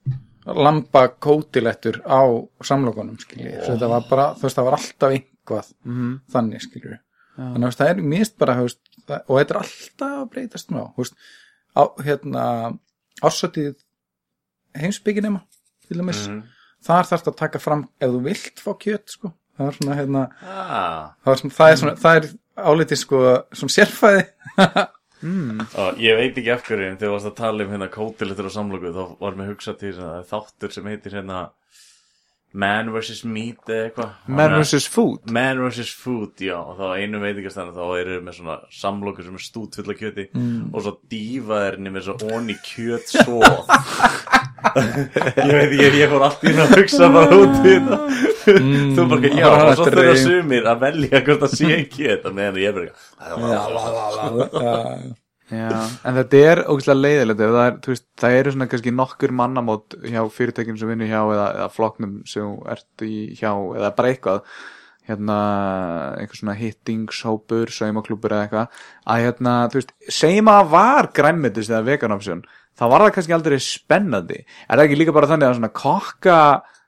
lamba kótilettur á samlokunum skilur oh. þetta var bara, þú veist það var alltaf einhvað Mhm. þannig skilur þannig að það er mist bara veist, það, og þetta er alltaf að breytast nú þú veist, á, hérna ásötið heimsbygginema til dæmis, Mhm. þar þarfst að taka fram ef þú vilt fá kjöt sko. Það er svona hérna Ah, það er, svona, það er, svona, það er álítið sko som sérfæði og ég veit ekki af hverju en þegar þú varst að tala um hérna kótilettur og samloku þá var mér hugsað til þáttur sem heitir hérna Man vs. Meat eða eitthvað man vs food Man vs. Food, já, og þá einu veitingastæðan þá eru með svona samlokur sem er stút fulla kjöti Mm. og svo dýfa er með svo onni kjöt svo ég veit ekki, ég fór allt í hérna að hugsa bara út í þetta. Þú bara, já, og svo þetta þurfa sumir að velja hvort það sé kjöt og meðan ég er bara Já, en þetta er ógæslega leiðilegt ef það, er, það eru svona kannski nokkur mannamót hjá fyrirtækjum sem vinnur hjá eða, eða flokknum sem ert í hjá eða bara eitthvað hérna, einhver svona hittingshópur saumaklúpur eða eitthvað að hérna, þú veist, það var græmmetis eða veganopsjón þá var það kannski aldrei spennandi. Er það ekki líka bara þannig að svona kokka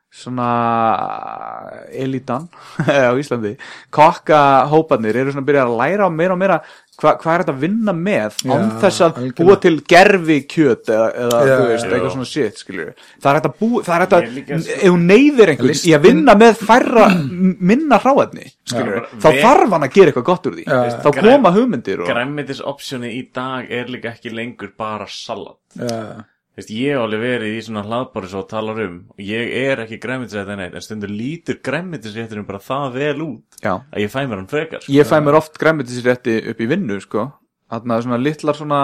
svona elitan á Íslandi kokka hópanir eru svona að byrja að læra á meira og meira hva, hvað er þetta að vinna með án Já, þess að algjörlega. búa til gerfi kjöt eða, eða Já, þú veist, já. eitthvað svona shit skilur það er hægt að búa, það er að sko- ef hún neyðir einhvern í að vinna með færra minna hráefni skilur, Já. þá þarf hann að gera eitthvað gott úr því Já. þá koma hugmyndir og, Græmmetisoptioni í dag er líka ekki lengur bara salat Já, Veist, ég hef alveg verið í svona hlaðbári svo talar um. Og ég er ekki græmmetisrætt en eitt en stundur lítur græmmetisrætturinn bara það vel út já, að ég fæ mér hann frekar sko. ég fæ mér oft græmmetisrétti upp í vinnu sko, þannig að svona litlar svona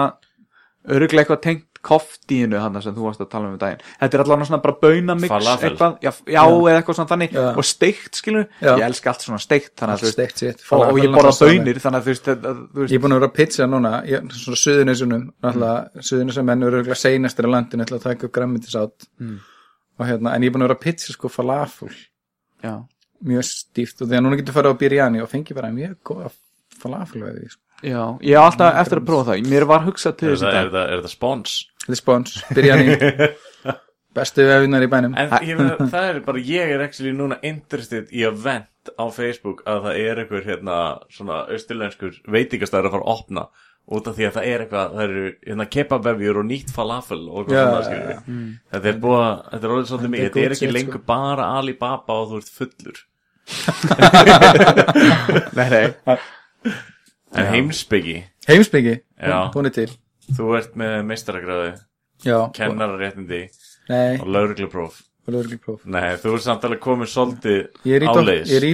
öruglega eitthvað tengt koftíinu hann sem þú varst að tala um í daginn. Þetta er allavega svona bara baunamix eitthvað, já, já, eða eitthvað svona þannig. Já. og steikt skilur, Já. ég elska allt svona steikt að allt steikt sitt og, og ég borða baunir þannig að þú veist, þetta- þú Ég veist er búin að vera að pizza núna ég, svona suðunesunum náttúrulega suðunesum menn eru örugglega seinastir á landinu til að taka upp græmmitisát Mm. og hérna, en ég er búin að vera að pizza sko falafel. Mjög stíft og því að núna getur farið á biryani og fengi bara mjög góða falafel við því sko. já, ég er alltaf eftir að prófa það. Mér var hugsað til þess að er það spons Þetta er spons, biryani. Bestu vefinar í bænum. En ég meina, það er bara ég er actually núna interested í að vent á Facebook að það er einhver hérna svona austurlenskur veitingastæður að fara að opna út af því að það er eitthvað það eru hérna kebabvefjur og nýtt falafel og eitthvað svona skilur já. þetta er búið að, þetta er orðið svolítið er mikið. Þetta er ekki shit, lengur sko. bara Alibaba og þú ert fullur. Nei, nei, en heimsbyggi, Heimsbyggi, Já. búin til þú ert með meistaragráði Já, kennararéttindi nei, og lauruglupróf nei, þú ert samt alveg komin svolítið áleiðis ég er í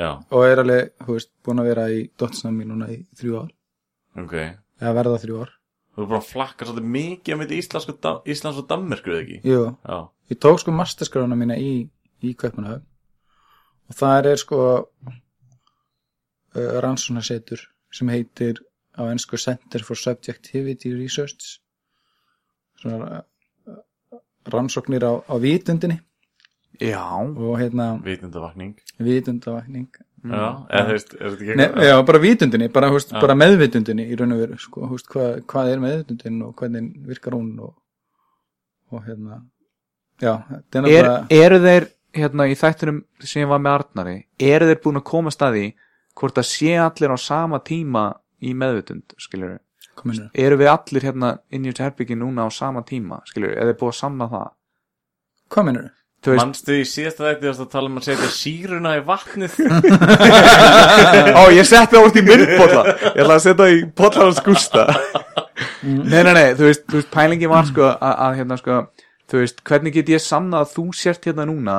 já, og er alveg, hú veist, búin að vera í dóttursnámi núna í þrjú ár. Ok. Eða verða þrjú ár. Þú er bara að flakka svolítið mikið á milli Íslands og, Da- Íslands og Danmerkur, eða ekki? Jú, Já. ég tók sko masterskrána mína í, í Kaupmannahöfn. Og það er sko uh, rannsónasetur sem heitir á ennsku Center for Subjectivity Research svona uh, rannsóknir á, á vitundinni já, og hérna Vitundavakning. vitundavakning Já, eða þú veist, er þetta ekki Nei, eitthvað? já, bara vitundinni, bara, húst, Já. bara meðvitundinni í raun og veru, sko, húst, hvað, hvað er meðvitundin og hvernig virkar hún og, og hérna já, þetta er er, náttúrulega eru þeir hérna í þættunum sem ég var með Arnari eru þeir búin að koma staði hvort að sé allir á sama tíma í meðvutund, kominu, eru við allir hérna inn í þessu herbyggi núna á sama tíma, skilur er þeir búin að samna það? Hvað minnur þú? Veist, Manstu í síðasta þætti varst að tala um að setja síruna í vatnið? ó ég setti það út í myndbólla ég ætla að setja það í bollarans gústa. Nei, nei, nei, þú veist, þú veist pælingi var sko að, að hérna sko þú veist, hvernig get ég samna að þú sért hérna núna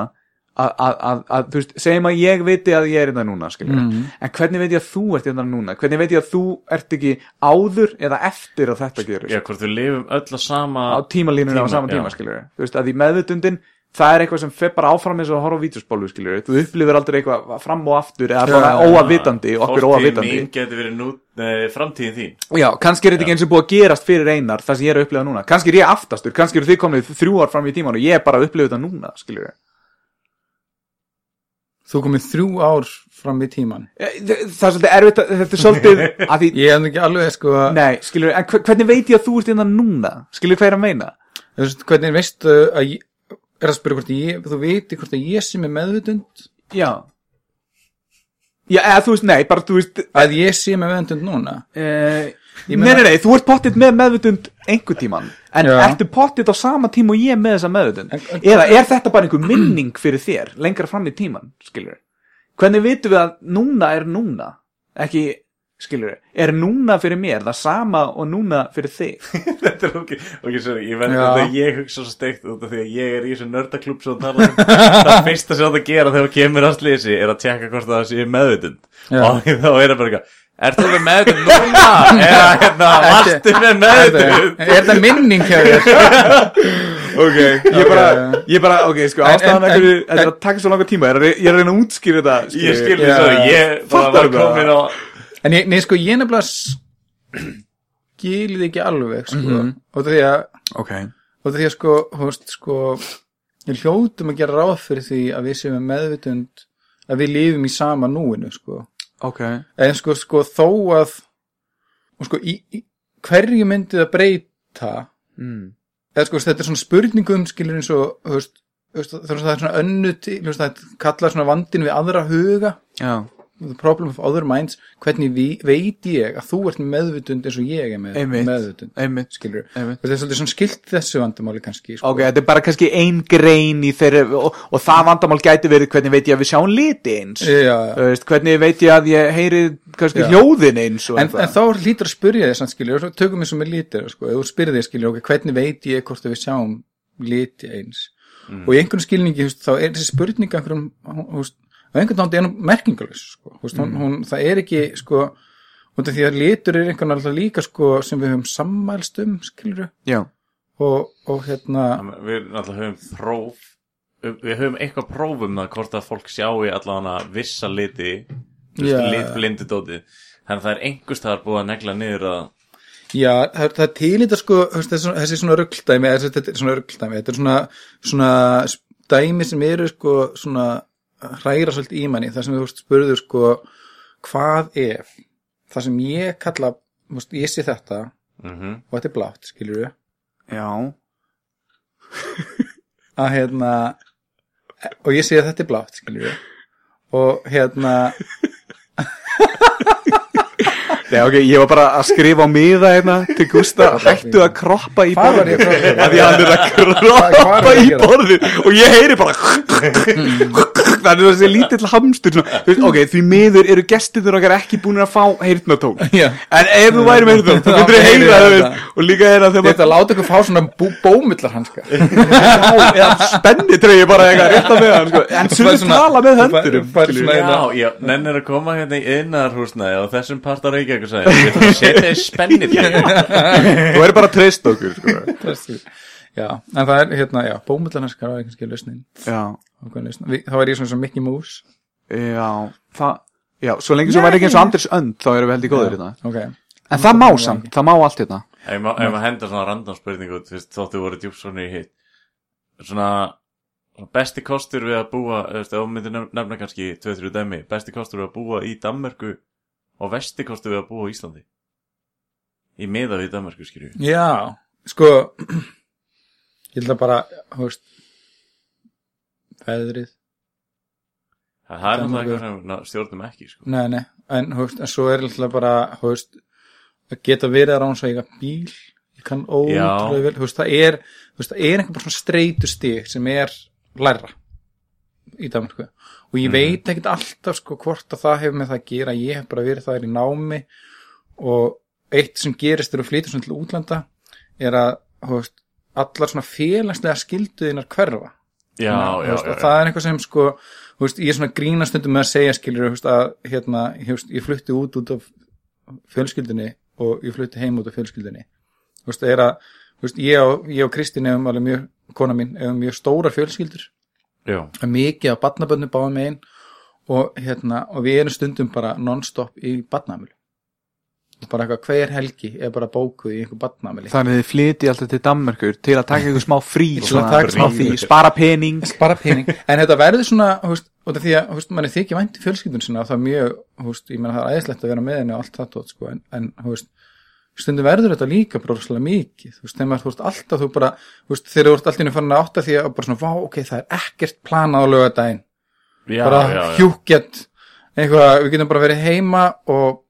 að, að, að, að þú veist, segjum að ég viti að ég er hérna núna, skilur Mhm. en hvernig veit ég að þú ert hérna núna? Hvernig veit ég að þú ert ekki áður eða eftir að þetta gerist? Já, hvort við lifum öll á sama... á tímalínunni á sama tíma, já. skilur þú veist, að í meðvutundin það er eitthvað sem fer bara áfram eins og að horfa á vídeospólu, skilur þú upplifir aldrei eitthvað fram og aftur eða bara já, óavitandi, okkur óavitandi. mín geti verið nú, framtíðin þín. Já, kannski er þetta ekki eins og búið að gerast fyrir einar það sem ég er að upplifa núna, kannski er ég aftastur kannski eru þið komið þrjú ár fram í tíman og ég er bara að upplifa þetta núna, skilur við þú komið þrjú ár fram í tíman Það er svolítið erfitt, að- þetta er svolítið að því, ég hef ekki alveg sko nei, skilur en hver- hvernig veit ég að þú ert hérna núna? Skilur hvað er að meina? Þú veist, hvernig veistu að ég, er að spyrja hvort ég, þú veit hvort að ég sé með meðvitund? Já. Já, eða þú veist, nei, bara þú veist að ég sé með meðvitund núna? Uh, Nei, nei, nei, þú ert pottitt með meðvutund einhver tíman En Já. ertu pottitt á sama tíma og ég með þessa en- Eða er þetta bara einhver minning fyrir þér Lengra fram í tíman, skilur Hvernig vitum við að núna er núna? Ekki, skilur Er núna fyrir mér það sama og núna fyrir þig? Þetta er ok, ok, sorry, ég verði þetta að ég hugsa svo steikt út af því að ég er í þessu nördaklub svo tala um. Það fyrsta sem þetta að gera þegar kemur að slisi er að tjekka hvort það sé meðvitund. Já. og þá er það bara eitthvað Er þú með meðvitund núna? Eða hérna, varstu með meðvitund? er það minning hjá þér Ok, ég bara, ég bara, ok, sko, ástæðan en- Þetta er að taka svo langa tíma Ég er að að reyna að útskýra þetta Ég skil Já. því svo, ég bara Fattar var þetta? komin á en ég, nei sko, ég nefnilega skilið ekki alveg sko, Mhm. og því að og því að sko, veist, sko ég hljótum að gera ráð fyrir því að við séum með meðvitund að við lifum í sama núinu sko ok. En sko, sko þó að sko, í, í, hverju myndi það breyta? Mm. eða sko, þetta er svona spurningum skilur eins og, það er svona önnu til, það kallar svona vandin við aðra huga. Já, the problem of other minds hvernig vi, veit ég að þú ert með meðvutund eins og ég er með Einmitt. meðvutund einmitt skilur, Einmitt. þetta er svolítið svona skilt þessu vandamáli kannski, sko. Ok, þetta er bara kannski ein grein í þeirri og, og það vandamál gæti verið hvernig veit ég að við sjáum liti eins. Þú veist, hvernig veit ég að ég heyri kannski Já. hljóðin eins En, eitthvað. en þá lítur að spyrja þig samt skilur, tökum við sem er lítir sko, þú spyrir þig skilur, ok, hvernig veit ég hvort við sjáum liti eins og í einhvern skilningi, veist, þá er þessi spurning einhverjum, veist, á einhvern nátt er hún merkingalus, sko, þú veist, hún, hún, það er ekki, sko, því að litur er einhvern alltaf líka, sko, sem við höfum sammælst um, skilur, Já, og, og hérna, Við náttúrulega höfum próf Við höfum eitthvað próf um það hvort að fólk sjáu allavega vissa liti litblindu dótið. Þannig að það er einhvers staðar búið að negla niður að já, það, það til þetta, sko, þessi, svona rugldæmi, þetta er svona rugldæmi, þetta er svona, svona dæmi sem eru, sko, svona, hræra svolítið í manni, það sem þú spurður, sko, hvað ef? Það sem ég kalla, veist, ég sé þetta mm og þetta er blátt, skilur við já. Að hérna og ég sé að þetta er blátt, skilur við og hérna Nei, ok, ég var bara að skrifa á miða hérna til Gústa, hættu að kroppa í ég borðið að að hann er að kroppa ég í borðið og ég heyri bara þannig að þessi lítill hamstur svona, þú veist, ok, því miður eru gestir okkar ekki búin að fá heyrnatón Já. en ef þú væri með heyrnatón, þá Þá myndir þú heyri heyra það þetta. veist, og líka er að þegar ætla að láta ykkur fá svona bú, bómullar hanska maður já, spenni treyja bara eitthvað rétt að með hann sko. en Þú svolítið svona- tala með þú höndurum þú svona- Já, já, nennir að koma hérna í innarhúsnaði á þessum part af Reykjavík og sagði, ég ætla að setja þið spennið þú er bara að treysta okkur sko. Já, en það er hérna, já, bómullar hanska var kannski lausnin. Já, þá er ég svona svona Mickey Mouse. Já, það já, svo lengi sem væri ekki eins og Anders Önd þá erum við held í góður hérna. ok, En það má samt, það má allt hérna. Ef maður maður henda svona random spurningu út, þú veist, þóttu voru djúpsvonni í hitt. Svona svona besti kostur við að búa þú veist, ef þú myndir nef- nefna kannski 2-3 dæmi besti kostur við að búa í Danmörku og vesti kostur við að búa ég held að bara, þú veist veðrið. Það er náttúrulega sem við stjórnum ekki sko. Nei, nei, en, þú veist, en svo er alltaf bara, þú veist, að geta verið að ránsa eiga bíl, ég kann ótrúlega vel, þú veist, það er, þú veist, það er einhver bara svona streitu stig sem er læra í Danmarku og ég veit ekkert alltaf, sko, hvort að það hefur með það að gera, ég hef bara verið það í námi og eitt sem gerist þegar þú flytur svona til útlanda er að, þú veist, allar svona félagslega skilduðinar hverfa. Já, Þú já, veist, já, og það er eitthvað sem sko veist, ég er svona grína stundum með að segja skilur veist, að hérna, ég, flutti út út af fjölskyldunni og ég flutti heim út af veist, það er að ég, og, ég og Kristín hefum alveg mjög kona mín, hefum mjög stórar fjölskyldur. Já. mikið af barnabönnu báðum megin og hérna, og við erum stundum bara non-stop í barnamölu bara eitthvað, hver helgi er bara bókuð í einhver barnamöli Þannig þið flyti alltaf til Danmörkur til að taka ykkur smá frí að svona, smá frí, spara pening. Bara pening, en þetta verður svona af því að veist, mann er þykja vænti fjölskyldun sinna það er mjög, veist, ég meina það er æðislegt að vera með henni og allt það tótt, sko, en, en stundum verður þetta líka bara rosalega mikið, þú veist, þegar maður, þú veist, alltaf þú bara, þú ert alltaf inn farin að átta því að bara svona, vá, ok, það er ekkert planað á lögadaginn, já, bara já, já. hjúkjett eitthvað, við getum bara verið heima og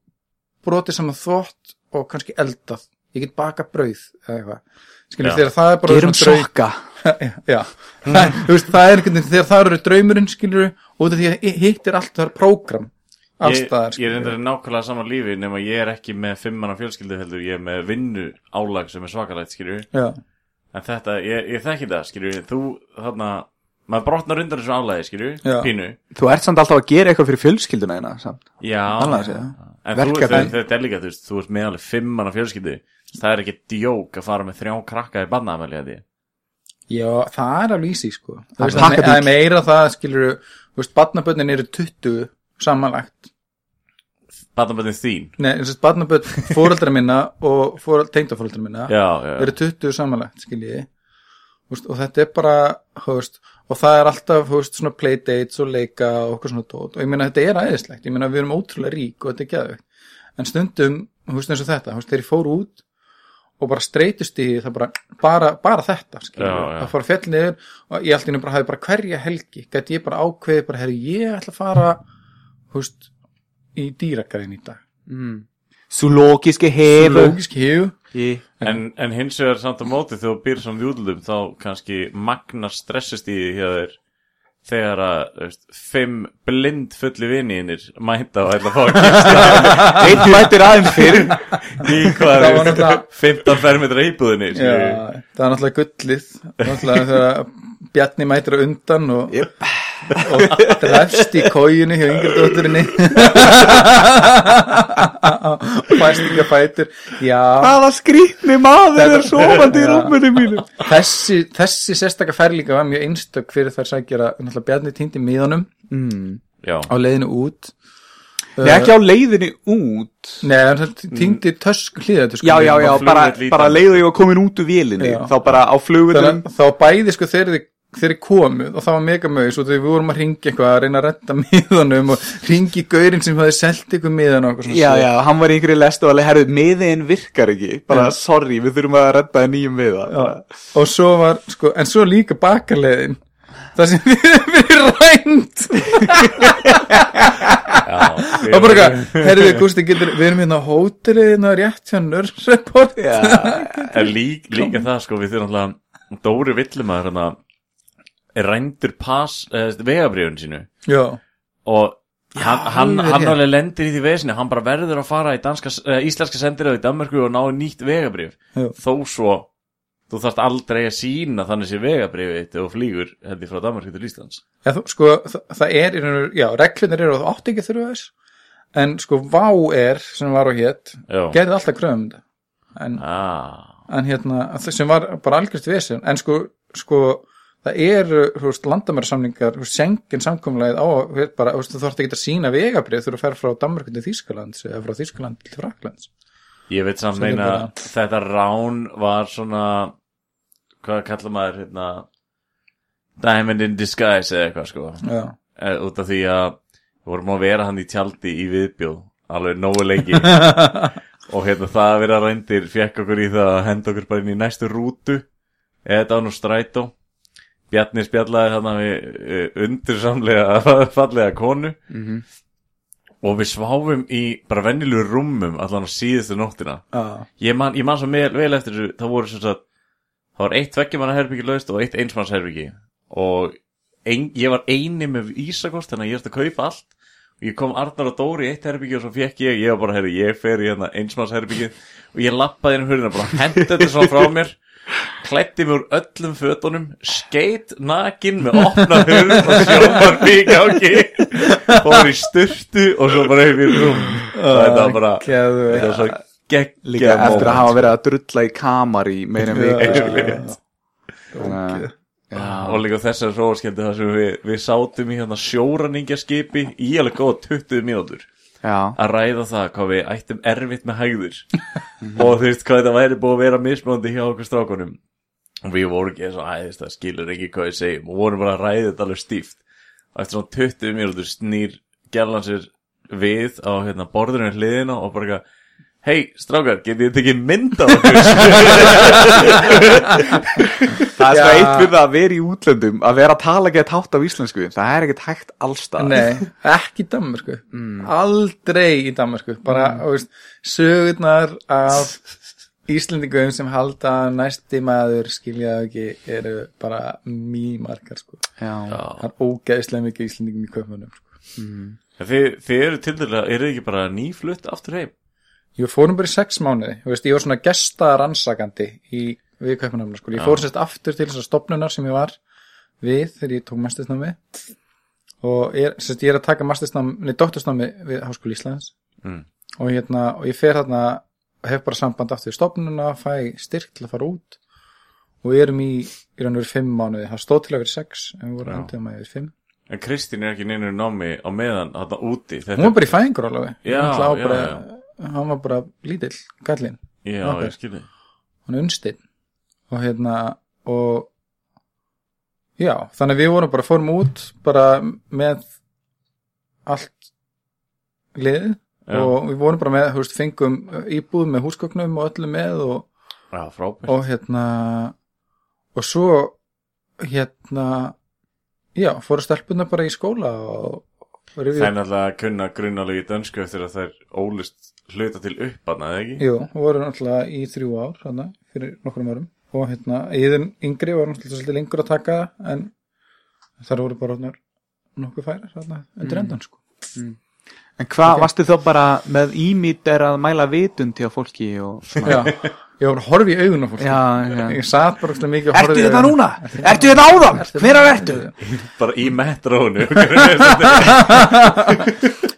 brotið saman þvott og kannski eldað, ég get baka brauð eða eitthvað, skilur, Já. þegar það er bara Gerum sokka. Já, já. Það, þú veist, það er einhvern veginn þegar það eru draumurinn skilur og af því að hitt er allt það er prógram allstaðar ég er í nákvæmlega saman lífi nema ég er ekki með fimmanna fjölskyldu heldur, ég er með vinnu álag sem er svakalægt, skilju já, En þetta, ég, ég þekki það, skilju, þú, þarna, maður brotnar undan þessu álægi, skilju, pínu. Þú ert samt alltaf að gera eitthvað fyrir fjölskylduna hérna samt. Já, Annað séð. en þú, Verkefni. þetta, þetta er líka, þú veist, þú ert með alveg fimm manna fjölskyldu, það er ekki djók að fara með þrjá krakka í barnaðamæli, held ég. já, það er alveg easy sko Það er það, það, pakkabíll. það er meira það skilur þú veist, barnabönnin eru 20 samanlagt Barnaböndin þín. nei, eins og barnabönn fóreldra minna og tengdafóreldra minna Já, já, eru 20 samanlagt skiljiði Veist, og þetta er bara þú veist, og það er alltaf þú veist, svona playdates og leika og okkur svona tótt og ég meina þetta er aðeinslegt, ég meina við erum ótrúlega rík og þetta er geðvegt en stundum, þú veist eins og þetta þú veist, þegar ég fór út og bara streytust í það bara, bara, bara þetta skilur, Já, já. það fór fjall niður og ég allt í einu bara hafði bara hverja helgi gæti ég bara ákveðið bara, herri, ég ætla að fara húst, í dýragarinn í dag. Mm. Zoologiske hefu Lógisk hjú Í- En, en hins vegar samt á móti þegar þú býr svona júdlum þá kannski magnar stressist í því hjá þér þegar að veist, fimm blind fulli viniðinir mæta og ætla að fá að gista Einn mættir aðeins fyrr. Í hvað Það var náttúrulega- 15 fermetra íbúðinni Já, það er náttúrulega gullið. Náttúrulega þegar Bjarni mætir undan og, Jep. Og drefst í kójunu hjá yngri dótturinni. Og fæst ekki að fætur. Já, Hvaða skrýtni maður er sofandi í Já. rúminu mínu. Þessi, þessi sérstaka færlíka var mjög einstök fyrir þær sækjara. Náttúrulega Bjarni týndi miðanum mm. Já, á leiðinu út. Nei, ekki á leiðinni út. Nei, hann týndi tösk hlýðatösku Já, já, já, á bara, bara ég var komin út úr vélinni Já. Þá bara á að þá bæði sko þegar þið þeir komuð og það var mega mögis og við vorum að ringa eitthvað að reyna að redda miðanum og ringi gaurinn sem hafi selt ykkur miðan og eitthvað svona Já, já, hann var í einhverju lest og alveg, herðu, miðin virkar ekki. Bara, sorry, við þurfum að redda þér nýjum miða. Bara. og svo var, sko, en svo líka bakarleiðin það sem við erum verið rænt. Já og bara eitthvað, herriði, Gústi, getur við erum hérna á hótelið hérna rétt hjá nörsreport Já, En lík, líka það sko við þurfum alltaf Dóri Villimæður hérna rændur pass eh, vegabrifun sínu. Já, og hann, hann, alveg hann rétt. alveg lendir í því vesinu hann bara verður að fara í danska, uh, íslenska sendiröð í Danmarku og ná nýtt vegabrif Já. þó svo þú þarft aldrei að sína þannig sé vegabrifið þitt og flýgur heldur frá Danmarku til Íslands. Já þú, sko, það, það er í raun og veru- já, reglunir eru og það átti ekki að þurfa þess en sko, Vá er sem var á hétt, Já, gerði alltaf kröfum þetta en ah, en hérna, sem var bara algjörst vesen, en sko, sko það eru, þú veist, landamærasamningar þú veist, sengin samkomlega á bara, þú veist, þú þarft ekki að sína vegabrið þú eru að ferð frá Danmarku til Þýskalands eða frá Þýskaland til Fraklands ég veit samt meina þetta rán var svona hvað kallar maður hérna Diamond in disguise eða eitthvað sko. Já, Eh, út af því að við vorum að vera hann í tjaldi í viðbjóð alveg nógu lengi. Og hérna það að vera reyndir fekk okkur í það að henda okkur bara inn í næstu rútu eða var nú strætó Bjarni spjallaði þarna við uh, undursamlega fallega konu. Mhm. og við sváfum í bara venjulegu rúmum allan á síðustu nóttina. Já, ég man, ég man svo vel, eftir þessu það voru sem sagt það var eitt veggjumanna herbyggi laust og eitt einsmanns herbyggi og ein, ég var eini með Ísakost þannig að ég erst að kaupa allt. Og ég kom Arnar og Dóri í eitt herbyggi og svo fekk ég, ég var bara, herri, ég fer í hérna einsmanns herbyggi og ég lappaði inn um hurðina bara hendi þetta svona frá mér klætti úr öllum fötunum skeit nakin með opna hurð og sjómar bíkáki fór í styrtu og svo bara hefur rúm. Og þetta var bara þetta var svo geggja líka eftir að hafa verið að drulla í kamar í meira viku. Já, sko. já, Þannig að- og líka þessar hróaskjöldi þar sem við, við sátum í hérna sjóræningjaskipi í alveg góða 20 mínútur. Já, að ræða það hvað við ættum erfitt með hægður og þú veist hvað þetta væri búið að vera mismöndi hjá okkur strákunum og við vorum ekki og æðist það skilur ekki hvað ég segjum og vorum bara að ræða þetta alveg stíft. Og eftir svona 20 mínútur snýr gerlan sér við á hérna, borðurinn hliðina og bara eitthvað hei strákar, getið þið tekið mynd á okkur? Það er svo eitt við að vera í útlöndum að vera að tala ekki að tátt á íslensku það er ekkert hægt allstað Nei, ekki í Danmarku Aldrei í Danmarku Bara, þú veist, sögurnar af Íslendingum sem halda næsti maður skilja ekki eru bara mjög margar sko. Já, Það er ógeðslega mikið Íslendingum í köpmunum sko. þið, þið eru til dæla, eru þið ekki bara nýflutt aftur heim Ég fórum bara í sex mánuði þú veist, Ég var svona gesta rannsakandi í, við köpmunum sko. Ég fór sérst aftur til þessar stopnunar sem ég var við þegar ég tók mastersnámi og ég, er- sérst, ég er að taka mastersnámi, nei, doktorsnámi við Háskóli Íslands mm. og hérna, og ég fer þarna hef bara samband aftur í stofnununa fæ styrk til að fara út og við erum í, í raun og verið fimm mánuði. Það stóð til að vera sex, en við vorum Já. endið að yfir fimm. En Kristín er ekki neinu námi á meðan þarna úti. Þetta hún var bara í fæðingur alveg Já, já, bara, hann var bara lítill, gallinn. Já, Okkar. ég skilði hann er unnstinn og hérna og já, þannig að við vorum bara fórum út bara með allt liðið Já. og við vorum bara með, þú veist, fengum íbúð með húsgögnum og öllu með og Já, frábært og hérna og svo hérna já, fóru stelpunna bara í skóla og Það rifið er náttúrulega að kunna grunnálega í dönsku eftir að þær ólist hluta til uppanna, eða ekki? Jú, voru náttúrulega í þrjú ár hana, fyrir nokkrum árum og hérna, íðin yngri var náttúrulega svolítið lengur að taka það, en þar voru bara nokkuð hana, undir Mm. endan sko. En hvað, varstu þá bara með ímít er að mæla vitund hjá fólki og svona? Já, ég var að horfa í augun á fólki Já, já. Ég satt bara svolítið mikið og Ertu horfði í þetta augun. núna? Ertu þetta áðan? Hver er ertu? Bara í metrónu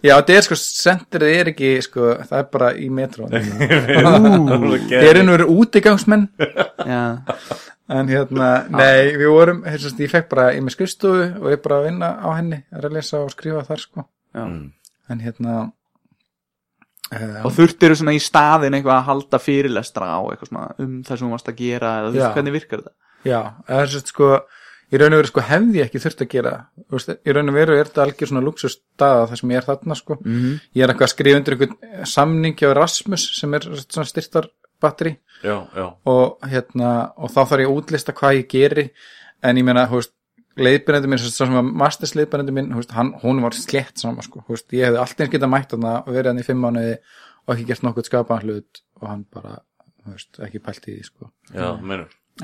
Já, þetta er sko, senderið er ekki sko, það er bara í metró Þeir eru nú verið útigangsmenn Já, En hérna, nei, við vorum, hérna, ég fekk bara í með skrifstofu og ég bara að vinna á henni, að lesa og skrifa þar, sko. já. En hérna, uh, Og þurftir svona í staðin eitthvað að halda fyrirlestra á eitthvað svona um það sem þú varst að gera eða þú veist hvernig virkar þetta? já, það er svo, sko, í raun og veru, sko, hefði ég ekki þurft að gera, þú veist, í raun og veru er þetta algjör svona luxusstaða það sem ég er þarna, sko. Mm Ég er eitthvað að skrifa undir einhvern samning hjá Rasmus sem er svona styrtar batteri Já, já. Og hérna, og þá þarf ég að útlista hvað ég geri, en ég meina, þú veist, leiðbyrjandi minn, svo sem var masters leiðbyrjandi minn, þú veist, hann, hún var slett sama, sko, þú veist, ég hefði alltaf eins geta mætt þarna og verið hann í fimm mánuði og ekki gert nokkuð skapaðan hlut og hann bara, þú veist, ekki pælt í því, sko. Já,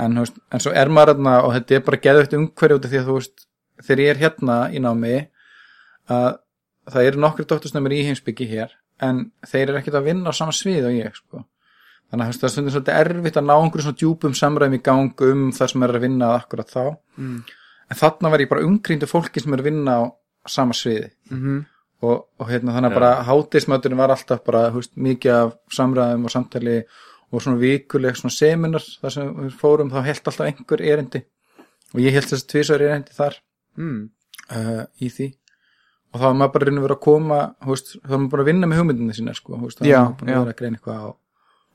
en, en svo er maður þarna og þetta er bara geðvægt umhverju út af því að þú veist, þegar ég er hérna í námi að það eru nokkri doktorsnömmur í heimsbyggi hér en þeir eru ekkert að vinna á sama svið og ég, sko. Þannig að það er svolítið erfitt að ná einhverjum svona djúpum samræðum í gang um það sem er að vinna að akkurat þá. Mm. En þarna var ég bara umgríndu fólki sem er að vinna á sama sviði -hmm. og, og hérna þannig að Já. bara hátismöturinn var alltaf bara húst, mikið af samræðum og samtali og svona vikuleg svona seminar þar sem við fórum þá held alltaf einhver erindi og ég held þess að tvisar erindi þar mm. uh, í því og þá var maður bara reynir verið að koma húst, þá var maður bara að vinna með hugmyndinni sína sko, húst, þá var maður bara að að greina eitthvað á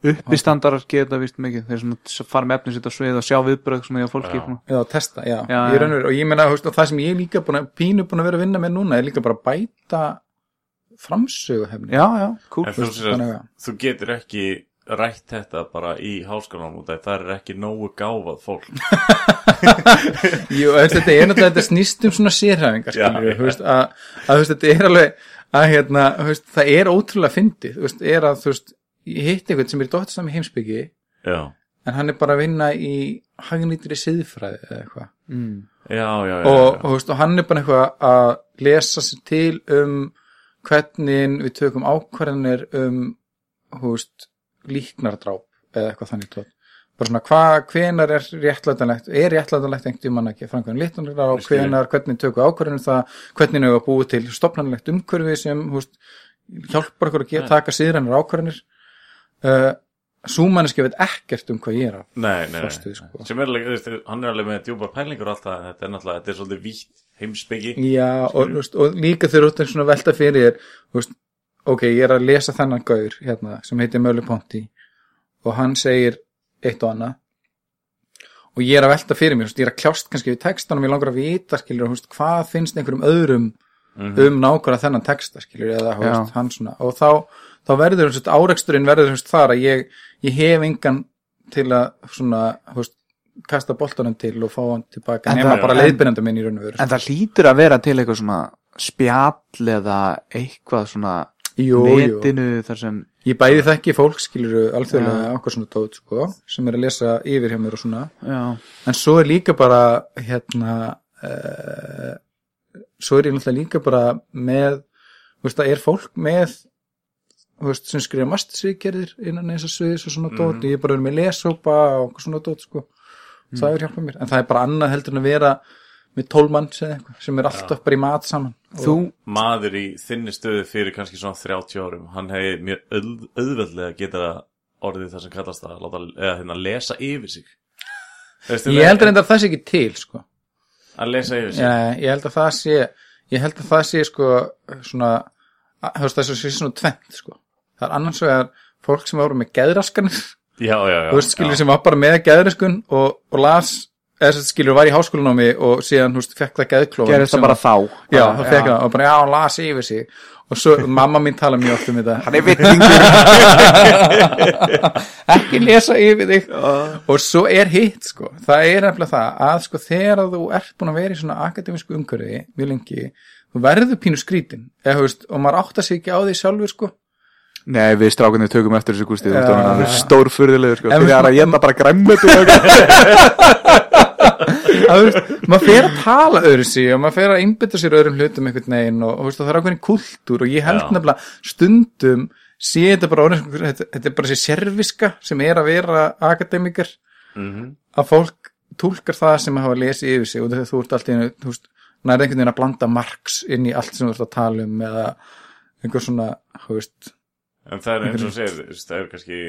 Uppistandarar geta vist mikið. Þeir svona s- fara með efnum sitt á svið og sjá viðbröð svona hjá fólki Já. Já, testa, já, Já, Í já. raun og og ég meina, húst, og það sem ég er líka búin að, pínu búin að vera að vinna með núna er líka bara að bæta framsögu hefni Já, já, cool. En þú, að þú getur ekki rætt þetta bara í háskólanum út af því það er ekki nógu gáfað fólk. Jú, þú þetta er náttúrulega þetta snýst um svona sérhæfingar þú að, að þú þetta er alveg að hérna, þú veist, það er ótrúlega fyndið, þú veist, er að þú veist, ég hitt einhvern sem er dóttisam í heimsbyggi Já, en hann er bara að vinna í hagnýtri siðfræði eða eitthvað mm. já, já, já, og, já. og, og hann er bara eitthvað að lesa sér til um hvernig við tökum ákvarðanir um veist, líknardráp eða eitthvað þannig tótt bara svona hvað, hvenar er réttlætanlegt er réttlætanlegt einhvern tímann ekki framkvæmum líknardráp, Ég skil. hvenar, hvernig tökum ákvarðanir um það, hvernig er að búið til stopnarlegt umhverfi sem veist, hjálpar okkur að geta, taka síðrannar ákvarðanir uh, súmanniski veit ekkert um hvað ég er að Nei, nei, fást nei. sko. sem er alveg, þú veist, hann er alveg með djúpar pælingur og allt það, þetta er náttúrulega, þetta er svolítið vítt heimsbyggi Já, og, þú veist, og líka þegar út svona velta fyrir þér, þú veist, ok, ég er að lesa þennan gaur hérna, sem heitir Mölu Ponti og hann segir eitt og annað og ég er að velta fyrir mér, þú veist, ég er að kljást kannski við textanum, ég langar að vita, skilur, þú veist, hvað finnst einhverjum öðrum Mhm. um nákvæmlega þennan texta, skilur, eða, þú veist, hann svona, og þá, þá verður, þú veist, áreksturinn verður, veist, þar að ég, ég hef engan til að, svona, veist, kasta boltanum til og fá hann tilbaka, En nema það- bara leiðbyrjandi minn í raun og veru. En það hlýtur að vera til eitthvað svona spjall eða eitthvað svona Jú, jú. netinu þar sem Ég bæði þekki fólk, skilur alþjóðlega okkar svona tótt, sko, sem er að lesa yfir hjá mér og svona. já, En svo er líka bara, hérna, uh, svo er ég náttúrulega líka bara með, þú veist, það er fólk með, veist, sem skrifa mastersvíkjerðir innan eins og sviðis og svona tótt, og ég er bara verið með lesópa og svona tótt, sko. Það er hjálpað mér. En það er bara annað heldur en að vera með tólmann eða eitthvað, sem er alltaf bara í mat saman. þú maður í þinni stöðu fyrir kannski svona 30 árum hann hefði mjög auð, auðveldlega geta orðið það sem kallast að láta, eða hérna lesa yfir sig Ég held að það sé ekki til, sko. að lesa yfir sig Já, ég held að það sé ég held að það sé sko svona, það sé svona tvent sko. Það er annars vegar fólk sem voru með geðraskanir. Já, já, já, veist skilur já. sem var bara með geðraskun og, og las, eða sem skilur var í háskólanámi og síðan, veist, fekk það geðklóf gerist það bara þá. Já, það fekk það og bara, já, hann las yfir sig. Og svo, mamma mín tala mjög oft um þetta. Hann er vittingur ekki lesa yfir þig. Og svo er hitt sko. Það er nefnilega það að sko þegar þú ert búin að vera í svona akademísku umhverfi mjög lengi, þú verður pínu skrítin. Eða veist, og maður áttar sig ekki á því sjálfur sko Nei, við strákunni tökum eftir þessu gústi Þú Já. veist, hann er stórfurðilegur sko. Við- að geta bara að, veist, maður fer að tala öðru sig og maður fer að einbytta sér öðrum hlutum einhvern veginn og, og, þú veist, það er ákveðin kultúr og ég held Já. nefnilega stundum sé þetta bara þetta, þetta er bara þessi serviska sem er að vera akademikar Mhm. að fólk túlkar það sem hafa lesið yfir sig og þegar þú ert þú veist, nærið einhvern veginn að blanda marx inn í allt sem þú ert að tala um eða einhver svona, þú veist En það er eins og veist, það er kannski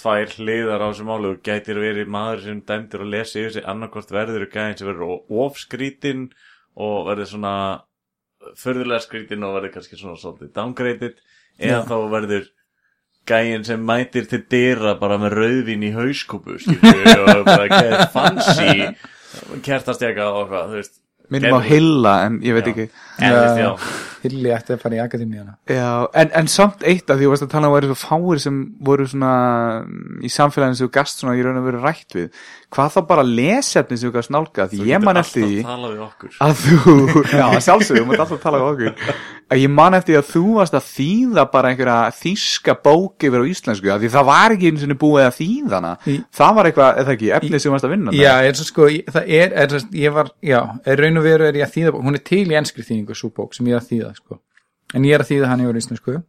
tvær hliðar á þessu máli. Og gætir verið maður sem dæmdir að lesa yfir sig annarkvort verður gæðin sem verður ofskrítin og verður svona förðulega skrítin og verður kannski svona svolítið downgraded. Eða þá verður gæin sem mætir til dyra bara með rauðvin í hauskúpu og bara gæðir fancy kertastjaka og hvað, þú veist Minnum á hilla, en ég veit Já. ekki. Já, hilli ætti að fara í akademíuna. Já, en, en samt eitt að því að tala um að væri svo fáir sem voru svona í samfélaginu sem þú gast svona í raun og veru rætt við. Hvað þá bara lesefni sem þú gast nálgað? Því ég man eftir því tala við okkur. að þú, já sjálfsögum, þú mátt alltaf tala um okkur að ég man eftir að þú varst að þýða bara einhverja þýska bók yfir á íslensku, því það var ekki eins og búið að þýða hana, Í- það var eitthvað eða ekki, efnið sem varst að vinna. Já, eins og sko, það er, er ég var, já, raun og veru er ég að þýða, hún er til í enskri þýðingu, svo bók sem ég er að þýða, sko. En ég er að þýða hann yfir íslensku.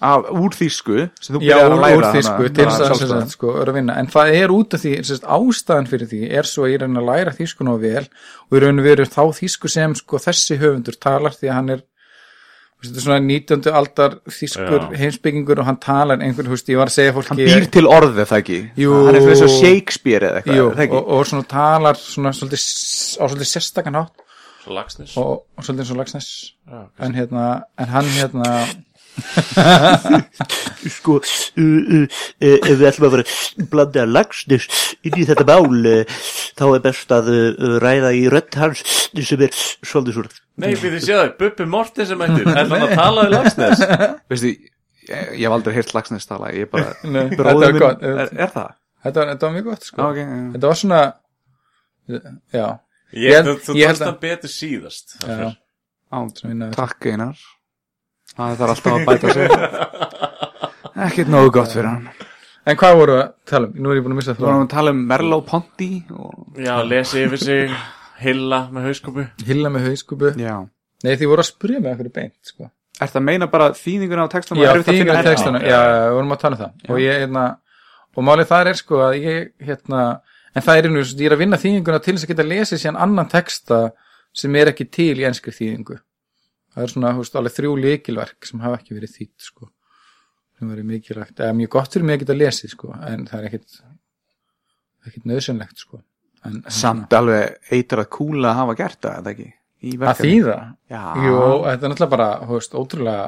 Af, úr þýsku, sem þú Já, úr, að læra úr þýsku, til þess að, sko, er að vinna. En það er út af því, sagt, ástæðan fyrir því er svo að ég er að læra þýsku nóg vel og í raun og veru þá þýsku sem, sko, þessi höfundur talar því að hann er, þetta er svona 19. aldar þýskur heimsbyggingur og hann talar einhvern, þú veist, ég var að segja fólki Hann býr til orðið það ekki, Jú. hann er fyrir svo Shakespeare eða eitthvað, Jú, er það ekki? og, og svona talar svona svolítið, á svolítið sérstakann hátt svo og, og svolítið eins og Lagsnes en hérna, en hann hérna sko uh, uh, uh, ef við ætlum að vera að blanda lagsnes inn í þetta mál uh, þá er best að uh, ræða í rödd hans sem er svolítið svona Nei, við þið séu það, Bubbi Morten sem ættir Er hann að tala við lagsnes? Veistu, ég, ég hef aldrei heyrt Lagsnes tala, ég bara, gott. er, er það? þetta var, þetta var mjög gott sko. Þetta var svona já, Ég, Ég- þú þú ég held tókst að- hann betur síðast takk einar Það þarf alltaf að bæta sig. Ekkert nógu gott fyrir hann. En hvað voru að tala um, nú er ég búin að missa Þú það varum að tala um Merlot Ponti og... Já, lesi yfir sig Hilla með hauskúpu. Hilla með hauskupu Já. Nei því voru að spyrja mig eitthvað beint sko. Er það að meina bara þýðinguna á textunum já, finna í textana, já, já, við vorum að tala um það. Og ég, hérna, og málið þar er sko að ég, hérna, en það er einu, ég er að vinna þýðinguna til þess að geta lesið síðan annan texta sem er ekki til í enskri þýðingu það er svona, veist, alveg þrjú líkilverk sem hafa ekki verið þýtt, sko. Sem verið mikilvægt, eða mjög gott fyrir mig að geta lesið, sko, en það er ekkit ekkit nöðsynlegt, sko. En, Samt alveg eitur að kúla að hafa gert það, ekki? Að þýða. Jú, þetta er náttúrulega bara, veist, ótrúlega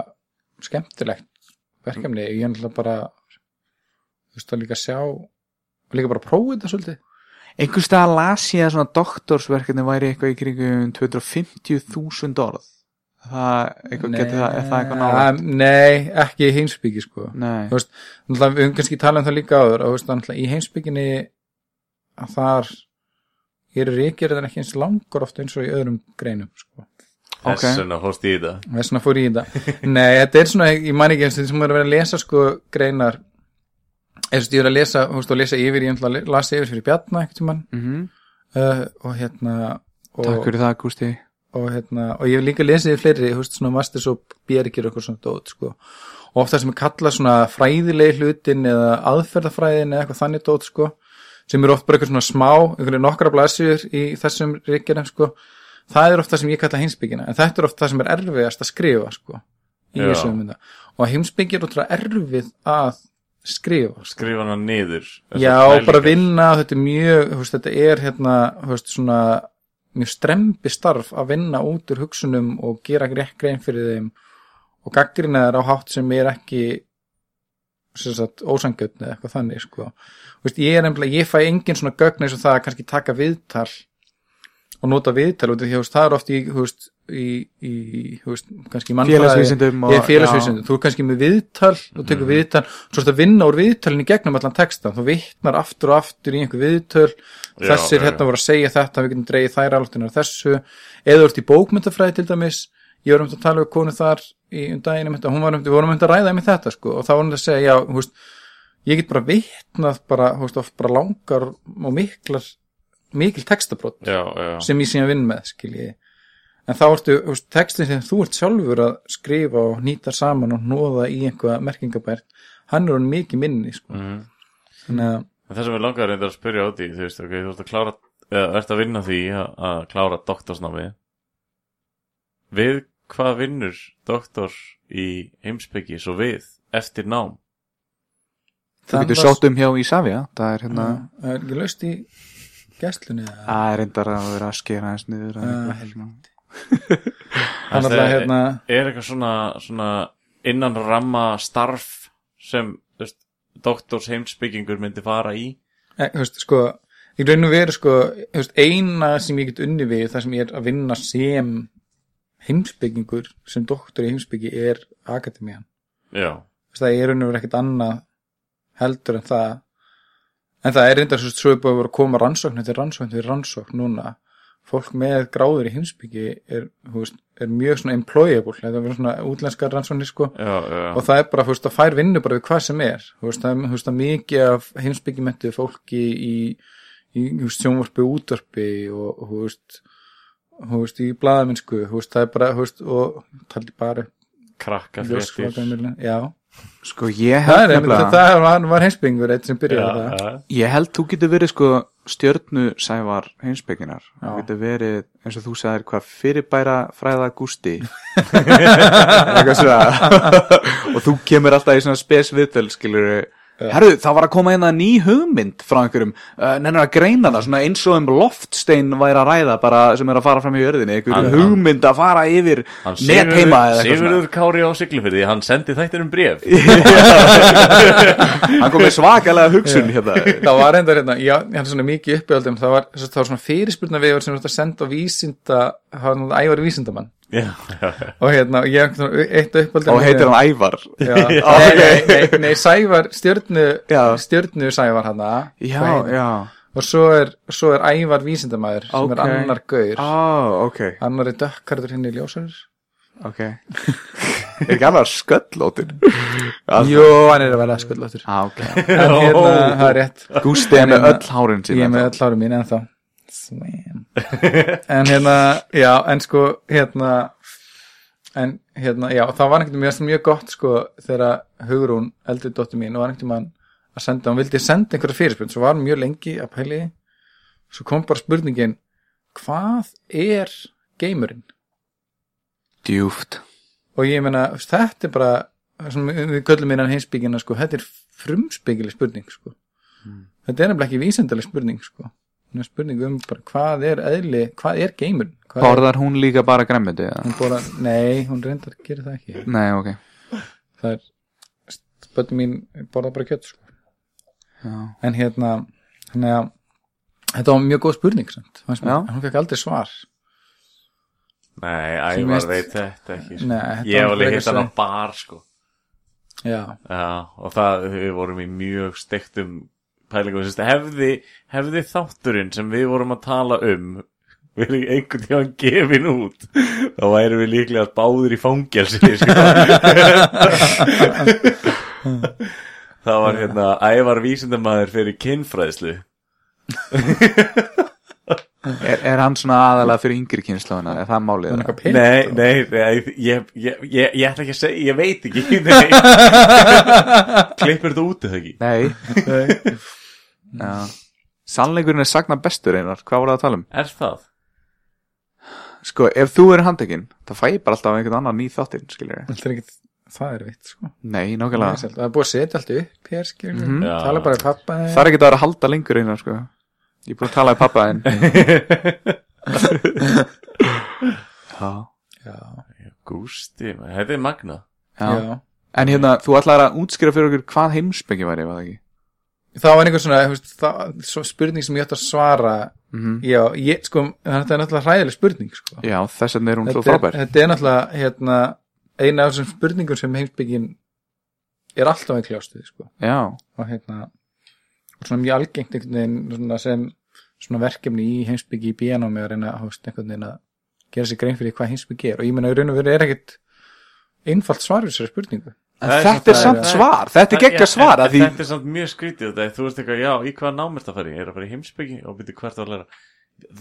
skemmtilegt verkefni, ég er náttúrulega bara þú veist, að líka sjá líka bara prófa þetta svolítið. Einhvers stað las ég að svona doktorsverkefni væri eitthvað í kringum 250.000 orð Það, eitthvað getur það, er það eitthvað nálægt? Nei, ekki í heimsbyggi, sko. Nei, þú veist, náttúrulega, við höfum kannski talað um það líka áður og þú veist, náttúrulega, í heimsbygginni að þar eru ríkjörðan ekki eins langur oft eins og í öðrum greinum, sko. Ok. Þess vegna fórst í þetta og þess vegna fór í þetta Nei, þetta er svona, ég man ekki eins og sem er að vera að lesa sko greinar. Eins og ég er að lesa, þú veist, og lesa yfir ég ætla að lasa yfir fyrir Bjarna ekkert tímann. Mm uh, og hérna og, takk fyrir það, Gústi og hérna, og ég hef líka lesið yfir fleiri, veist, svona masters og bjergir og eitthvað svona dót, sko. Og oft það sem er kallað svona fræðilegi hlutin eða aðferðafræðin eða eitthvað þannig dót, sko sem eru oft bara eitthvað svona smá, einhverju nokkra blæsjur í þessum ríkjana, sko. Það er oft það sem ég kalla heimsbyggina en þetta er oft það sem er erfiðast að skrifa, sko í Já. þessu mynda og heimsbyggi er ótrúlega erfið að skrifa, sko. Skrifa hana niður Já, bara vinna, þetta er mjög, þetta er hérna, svona mjög strempi starf að vinna út úr hugsunum og gera grein fyrir þeim og gaggrina þær á hátt sem er ekki ósangjötni eða eitthvað þannig, sko. Þú veist, ég er nefnilega, ég fæ engin svona gögn eins og það að kannski taka viðtal og nota viðtal veist, það er oft í, þú veist, í, í þú veist, kannski Félagsvísindum og- ég er félagsvísindum, þú er kannski með viðtal þú tekur viðtal, svo ertu að vinna úr viðtalin í gegnum allan texta, þú vittnar aftur og aftur í einhver viðtöl. Já, þessir já, hérna voru að segja þetta, við getum dreigið þær áltunar þessu, eða þú ert í bókmyndafræði til dæmis, ég var um að tala um konu þar í um daginn, um þetta, hún var um, við vorum um að ræða með þetta sko, og þá vorum að segja, já, þú veist ég get bara vittnað bara, þú veist, oft bara langar og miklar mikil textabrot já, já, sem ég síðan vinn með, skilji en þá ertu, þú veist, textin sem þú ert sjálfur að skrifa og nýta saman og nóða í einhvað merkingabært hann er hann mikið minni, sko Mhm. þannig að, En þess að við langar reyndar að spyrja á því, þú veist, ok, þú ert að klára, eða ert að vinna því að, að klára doktorsnámi. Við hvað vinnur doktor í heimsbyggi svo við eftir nám? Þú getur sótt um hjá Ísafja Það er hérna það er ekki laust í gestlunni eða? Það er reyndar að vera að skera eins niður eða Ah, eitthvað Það alltaf er- hérna Er eitthvað svona, svona innan ramma starf sem, veist, doktors heimsbyggingur myndi fara í? e, veist, sko, í raun og veru sko, veist, eina sem ég get unni við það sem ég er að vinna sem heimsbyggingur sem doktor í heimsbyggi er akademían. Það er raun og veru ekkert annað heldur en það. En það er reyndar svo svo er búið að vera að koma rannsókn eftir rannsókn eftir rannsókn núna fólk með gráður í heimsbyggi er, veist, er mjög svona employable. Þetta er svona útlenskar rannsóknir sko. Já, já. og það er bara, þú veist, að fær vinnu bara við hvað sem er, þú veist, það er, að mikið af heimsbyggjumentu fólki í, í, í sjónvarpi útvarpi og, þú veist þú veist, í blaðaminsku, þú veist, það er bara, þú veist, og taldi bara Krakka fréttir. já. Sko ég það held er, nefnilega það var, var heimsbyggingur eitt sem byrjaði það. Ég held þú getur verið sko stjörnu sævar heimsbygginar. Þú getur verið eins og þú sagðir hvað fyrirbæra fræða gústi? Og þú kemur alltaf í svona spes viðtöl skilur Herru, það var að koma inn að ný hugmynd frá einhverjum uh, nennir að greina það, svona eins og um loftstein væri að ræða bara sem er að fara fram í jörðinni einhverjum hugmynd að fara yfir netheima eða eitthvað svona. Sigurður Kári á Siglufyrði, hann sendi þættir um bref. Hann kom með svakalega hugsun hérna. Það var enda hérna, já, ég hann svona mikið uppjöldum það var, það var svona fyrirspurna vegur sem þú ert að senda á vísinda, það var ævar vísindamann Já, já, já. og hérna, ég eitt uppöldum Og heitir hann Ævar. Já, nei, nei, nei, nei, Sævar, stjörnu Já. stjörnu Sævar já og svo er, svo er Ævar vísindamæður sem Ok. er annar gaur. Á, ok, annar er dökkarður hinn í ljósarur ok. Er ekki annar sköllóttir? Jú, hann er að vera skulláttur Á, ok. En hérna, það er rétt. Gústi er En með hérna- öll hárin sín ég er með öll árum mín ennþá Svam. en hérna, já, en sko hérna en hérna, já, það var einhvern veginn mjög gott sko, þegar Hugrún eldri dóttir mín var einhvern veginn að senda, hún vildi senda einhverja fyrirspurn svo var hún mjög lengi að pæli svo kom bara spurningin hvað er geimurinn? Djúft og ég meina, þetta er bara við köllum innan heimsbyggina sko, þetta er frumspyggileg spurning sko. þetta er nefnilega ekki vísendaleg spurning sko. Hún er spurning um bara hvað er eðli, hvað er er, Borðar hún líka bara gremmiti? eða? hún bóra, nei, hún reyndar að gera það ekki Nei, ok það er, spöttum mín borða bara kjött sko. Já. en hérna þannig að þetta var mjög góð spurning samt, en hún fekk aldrei svar Nei, Ævar veit þetta ekki sko. Nei, þetta Ég var frekar hitt hann á bar sko. já, Já, og það, við vorum í mjög stektum pælingum Sist, hefði, hefði þátturinn sem við vorum að tala um verið einhvern tíðan gefin út þá væri við líklega báður í fangelsi sko. það var hérna ævar vísindamæður fyrir kinnfræðslu Er, er hann svona aðalega fyrir yngri kynnslóðina? Er það málið? Nei, nei, nei ég, ég, ég, ég ætla ekki að segja, ég veit ekki nei. Klippur þetta út eða ekki? Nei Já. Sannleikurinn er sagna bestur einar. Hvað voru það að tala um? Er það? Sko, ef þú er handtekinn Það fæ ég bara alltaf einhvern annan ný þáttinn Skilur það er ekkit það er veitt sko. Nei, það nákvæmlega er búið að setja allt upp hér skilur mm Mhm. Já. tala bara í pappa Það er ekki að vera að halda lengur einar sko. Ég er búin að tala í pappa þinn. Já já, Gústi, þetta er magna Já. já. En hérna, þú ætlar að útskýra fyrir okkur hvað heimsbyggi væri, var það ekki? Það var einhver svona veist, það, svo spurning sem ég ætti að svara Mhm. já, ég, sko, þetta er náttúrulega hræðileg spurning sko. Já, þess vegna er hún svo frábær þetta er náttúrulega hérna, eina af þessum spurningum sem heimsbyggin er alltaf að kljást við sko. Og hérna og svona mjög algengt einhvern veginn svona sem svona verkefni í heimsbyggi í bíanámi að reyna veist, einhvern veginn að gera sér grein fyrir hvað heimsbyggi er og ég meina í raun og veru er ekkit einfalt svar við þessari spurningu en Það er þetta er samt- það svar. Þetta er geggja svar en- að því Þetta er samt mjög skrítið þetta, Þú veist eitthvað, já, í hvað námert að fara í Er að fara í heimsbyggi og byrja hvert að læra?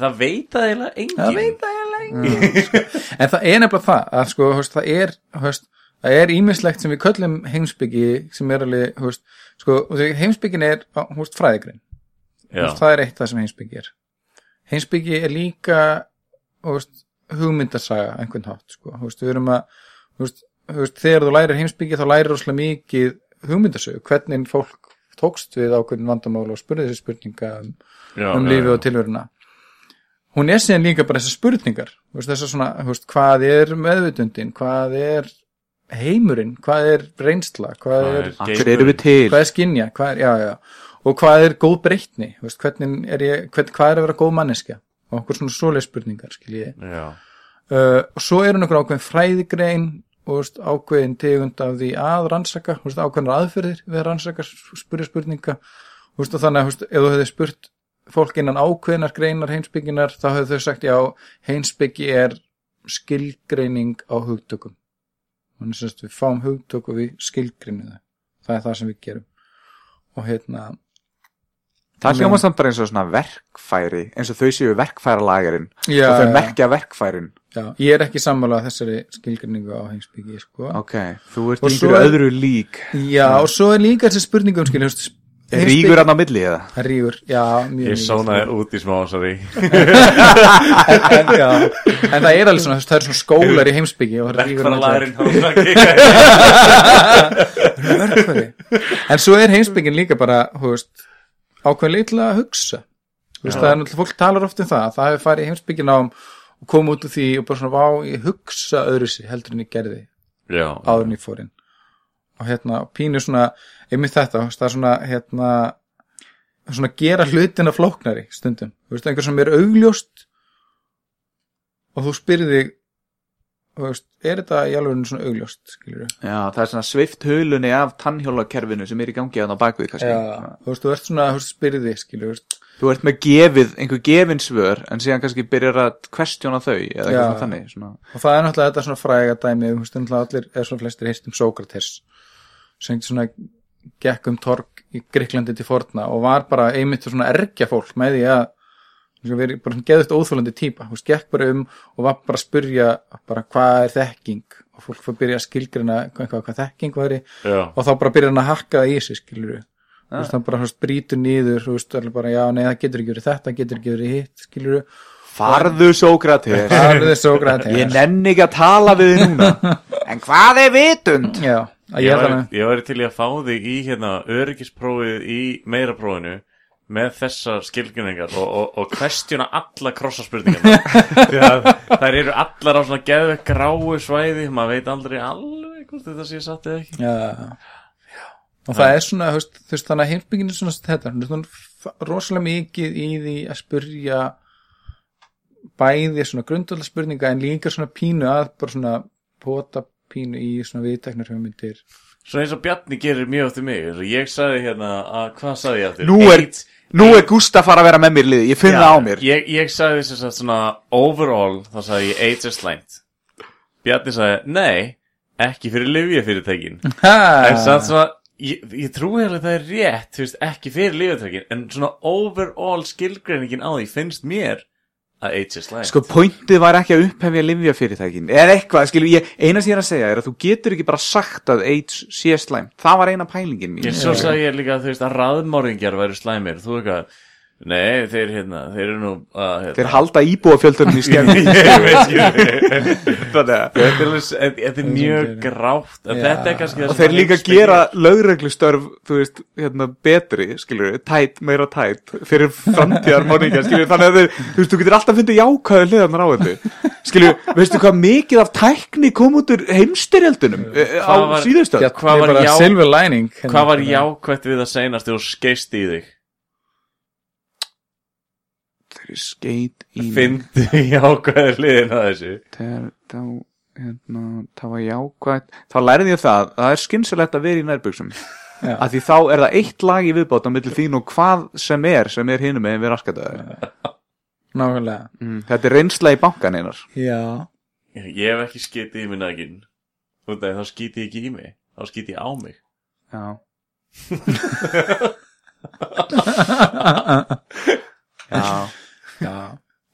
Það veit það eiginlega engin það veit það ég lengi sko. en það er nefnilega það að sko, veist, það er veist, það er ímislegt sem við köllum heimsbyggi sem er alveg veist, sko, heimsbyggin er fræðigrein. Það er eitt það sem heimsbyggi er. Heimsbyggi er líka hugmyndasaga einhvern hátt sko. Við erum að veist, þú veist, þegar þú lærir heimsbyggi þá lærir rosalega mikið hugmyndasögu. Hvernig fólk tókst við ákveðin vandamál og spurði þessi spurninga um, já, um já. og tilveruna. Hún er síðan líka bara þessar spurningar. Þú veist, þessar svona, þú veist, hvað er meðvutundin, hvað er heimurinn, hvað er reynsla? Hvað Hvað er, er er já og hvað er góð breytni, þú veist, hvernig er ég, hvern, hvað er að vera góð manneskja? Og okkur svona svoleið spurningar, uh, og svo er hún okkur ákveðin fræðigrein og ákveðin tegund af því að rannsaka, ákveðin aðferðir við að rannsaka, spyrja spurninga. Og þannig að ef þú hefði spurt fólk innan ákveðinar greinar heimsbygginar, þá hefðu þau sagt já, heimsbyggi er skilgreining á hugtökum. Þannig sem við fáum hugtök og við skilgreinum það það er það sem við gerum. Og hérna Það hljóma samt bara eins og svona verkfæri eins og þau séu verkfæralagarinn já, og þau merkja verkfærin já, ég er ekki sammálað þessari skilgreiningu á heimsbyggi sko. Ok, þú ert er- öðru lík Já, og svo er líka þessi spurningum veist, Er rígur hann á milli eða? Það rígur, já, mjög ég sónaði sko. út í smá, sorry en, en, já, en það er alveg svona, það er svona skólar í heimsbyggi og það er rígur Verkfæra á lærin milli. Verkfæri. En svo er heimsbyggin líka bara, ákveðin leið til að hugsa Þú veist, það er náttúrulega, fólk talar oft um það það hefur farið í heimsbyggin á og komið út úr því og bara svona, vá, ég hugsa öðru sér heldur en ég gerði Já, áður en ég fór inn. Og hérna pínu svona einmitt þetta, það er svona hérna svona gera hlutina flóknari stundum, þú veist, einhver sem er augljóst og þú spyrir þig þú veist, er þetta í alveg svona augljóst skilur Já, það er svona svift hulunni af tannhjólakerfinu sem er í gangi á bakvið kannski. Já, þú veist, þú ert svona, þú veist, spyrir þig skilur, þú veist, Þú ert með gefið, einhver gefin svör en síðan kannski byrjar að kvestjóna þau eða eitthvað svona þannig svona. og það er náttúrulega þetta svona fræga dæmi, þú veist, náttúrulega allir er svona flestir heist um Sókrates sem svona gekk um torg í Gríklandi til forna og var bara einmitt svona ergja fólk með því að verið bara svona geðust óþólandi típa, veist, gekk bara um og var bara að spurja bara hvað er þekking? Og fólk fór að byrja að skilgrina hvað, hvað, hvað þekking væri já, og þá bara byrja hann að hakka það í sig skilur við þú veist, hann bara þú veist, brýtur niður þú veist, allir bara, já, nei, það getur ekki verið þetta getur ekki verið hitt, skilur við Farðu Sókrates. Það þess Sókrates. Ég nenni ekki að tala við þig núna. En hvað er vitund? já, ég væri til að fá þig í hérna öryggisprófið í meira prófinu með þessar skilgrinningar og, og, og kvestjuna alla að þær eru allar á svona geðveg gráu svæði maður veit aldrei alveg hvort þetta sé satt eða ekki. Já, já. Og það er svona þú veist, þannig að heimsbygginu er svona þetta hún er rosalega mikið í því að spurja bæði svona grundvölda spurninga en líka svona pínu að bara svona pota pínu í svona viðteknar hugmyndir. Svo eins og Bjarni gerir mjög eftir mig ég sagði hérna að, hvað sagði ég eftir? Nú er, nú er Gústa fara að vera með mér liði Ég finn það á mér. Ég, ég sagði þess að svona overall þá sagði ég AIDS er slæmt Bjarni sagði, nei, ekki fyrir livjafyrirtækin En ha, samt svona, ég, ég trúi alveg það er rétt, þú veist, ekki fyrir livjafyrirtækin En svona overall skilgreiningin á því finnst mér að AIDS er slæmt Sko pointið var ekki að upphefja livjafyrirtækin Eða eitthvað, skilur ég Eina sem ég er að segja er að þú getur ekki bara sagt að AIDS sé slæmt. Það var eina pælingin mín. Ég svo sagði ég líka að þú veist að raðmóringjar væri slæmir. Þú eitthvað, Nei, þeir hérna, þeir eru nú að hérna. þeir halda íbúafjöldunum í skemmi Ég veit, að Þetta er, er mjög grátt en. Þetta er kannski það og þeir að líka gera lögreglustörf þú veist, hérna, betri skilur, tætt, meira tætt fyrir framtíðar máninga, skilur, þannig að þeir þú veist, þú getur alltaf fundið jákvæðu hliðarnar á þetta skilur, veistu hvað mikið af tækni kom út úr heimstyrjaldunum eh, á síðustöð Hvað var bara já- silver lining hérna. Jákvætt við að seinast þú skeist í þig? Skeit í mig. Fyndi jákvæður hliðin að þessu. Þegar þá hérna, það var jákvætt þá lærði ég það að það er skynsalegt að vera í Já. að því þá er það eitt lag í viðbót á milli þín og hvað sem er sem er hinum með við raskataður Nákvæmlega. Mm, þetta er reynsla í bankan einar. Já. Ég hef ekki skitið í mig nægin þá skiti ég ekki í mig Þá skiti ég á mig. Já. Já Já.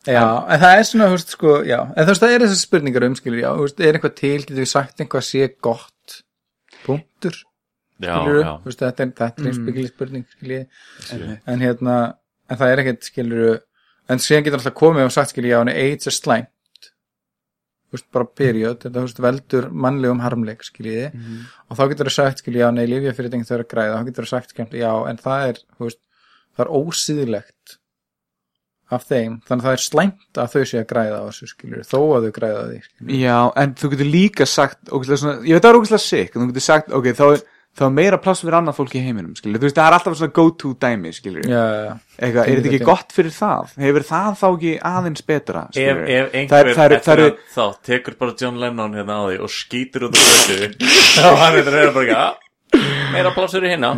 Já, en það er svona, þú veist, sko, já. En þú veist, það er þessar spurningar um, skilur, já Þú veist, er eitthvað til, getur við sagt eitthvað sé gott? Punktur, Já, skilur já. Þú veist, þetta er, þetta er einspegli spurning, skilur En hérna, en það er ekkert, skilur En síðan getur alltaf komið og sagt, skilur, já, en AIDS er slæmt. Þú veist, bara period Þetta, þú veist, veldur mannlegum harmleik, skilur Og þá getur það sagt, skilur, já, nei, lifja fyrir þau að græða. Þá getur það sagt, skilur, já, en það er, þú veist Það er ósýðilegt af þeim, þannig að það er slæmt að þau sé að græða á þessu skilur, þó að þau græða því skilur. Já, en þú getur líka sagt svona, ég veit það er ógæslega sick en þú getur sagt, ok, þá, þá er meira pláss fyrir annað fólk í heiminum, skilur, þú veist, það er alltaf svona go-to dæmi, skilur, Já, já, já. eitthvað, er þetta ekki Þetta- gott fyrir það hefur það þá ekki aðeins betra Ef, skilurðu? ef Það einhver er- það er- það er- að þá tekur bara John Lennon hérna á því og skýtur út á götu þá hann veitur að vera bara ekki "Ah, meira plásur í hérna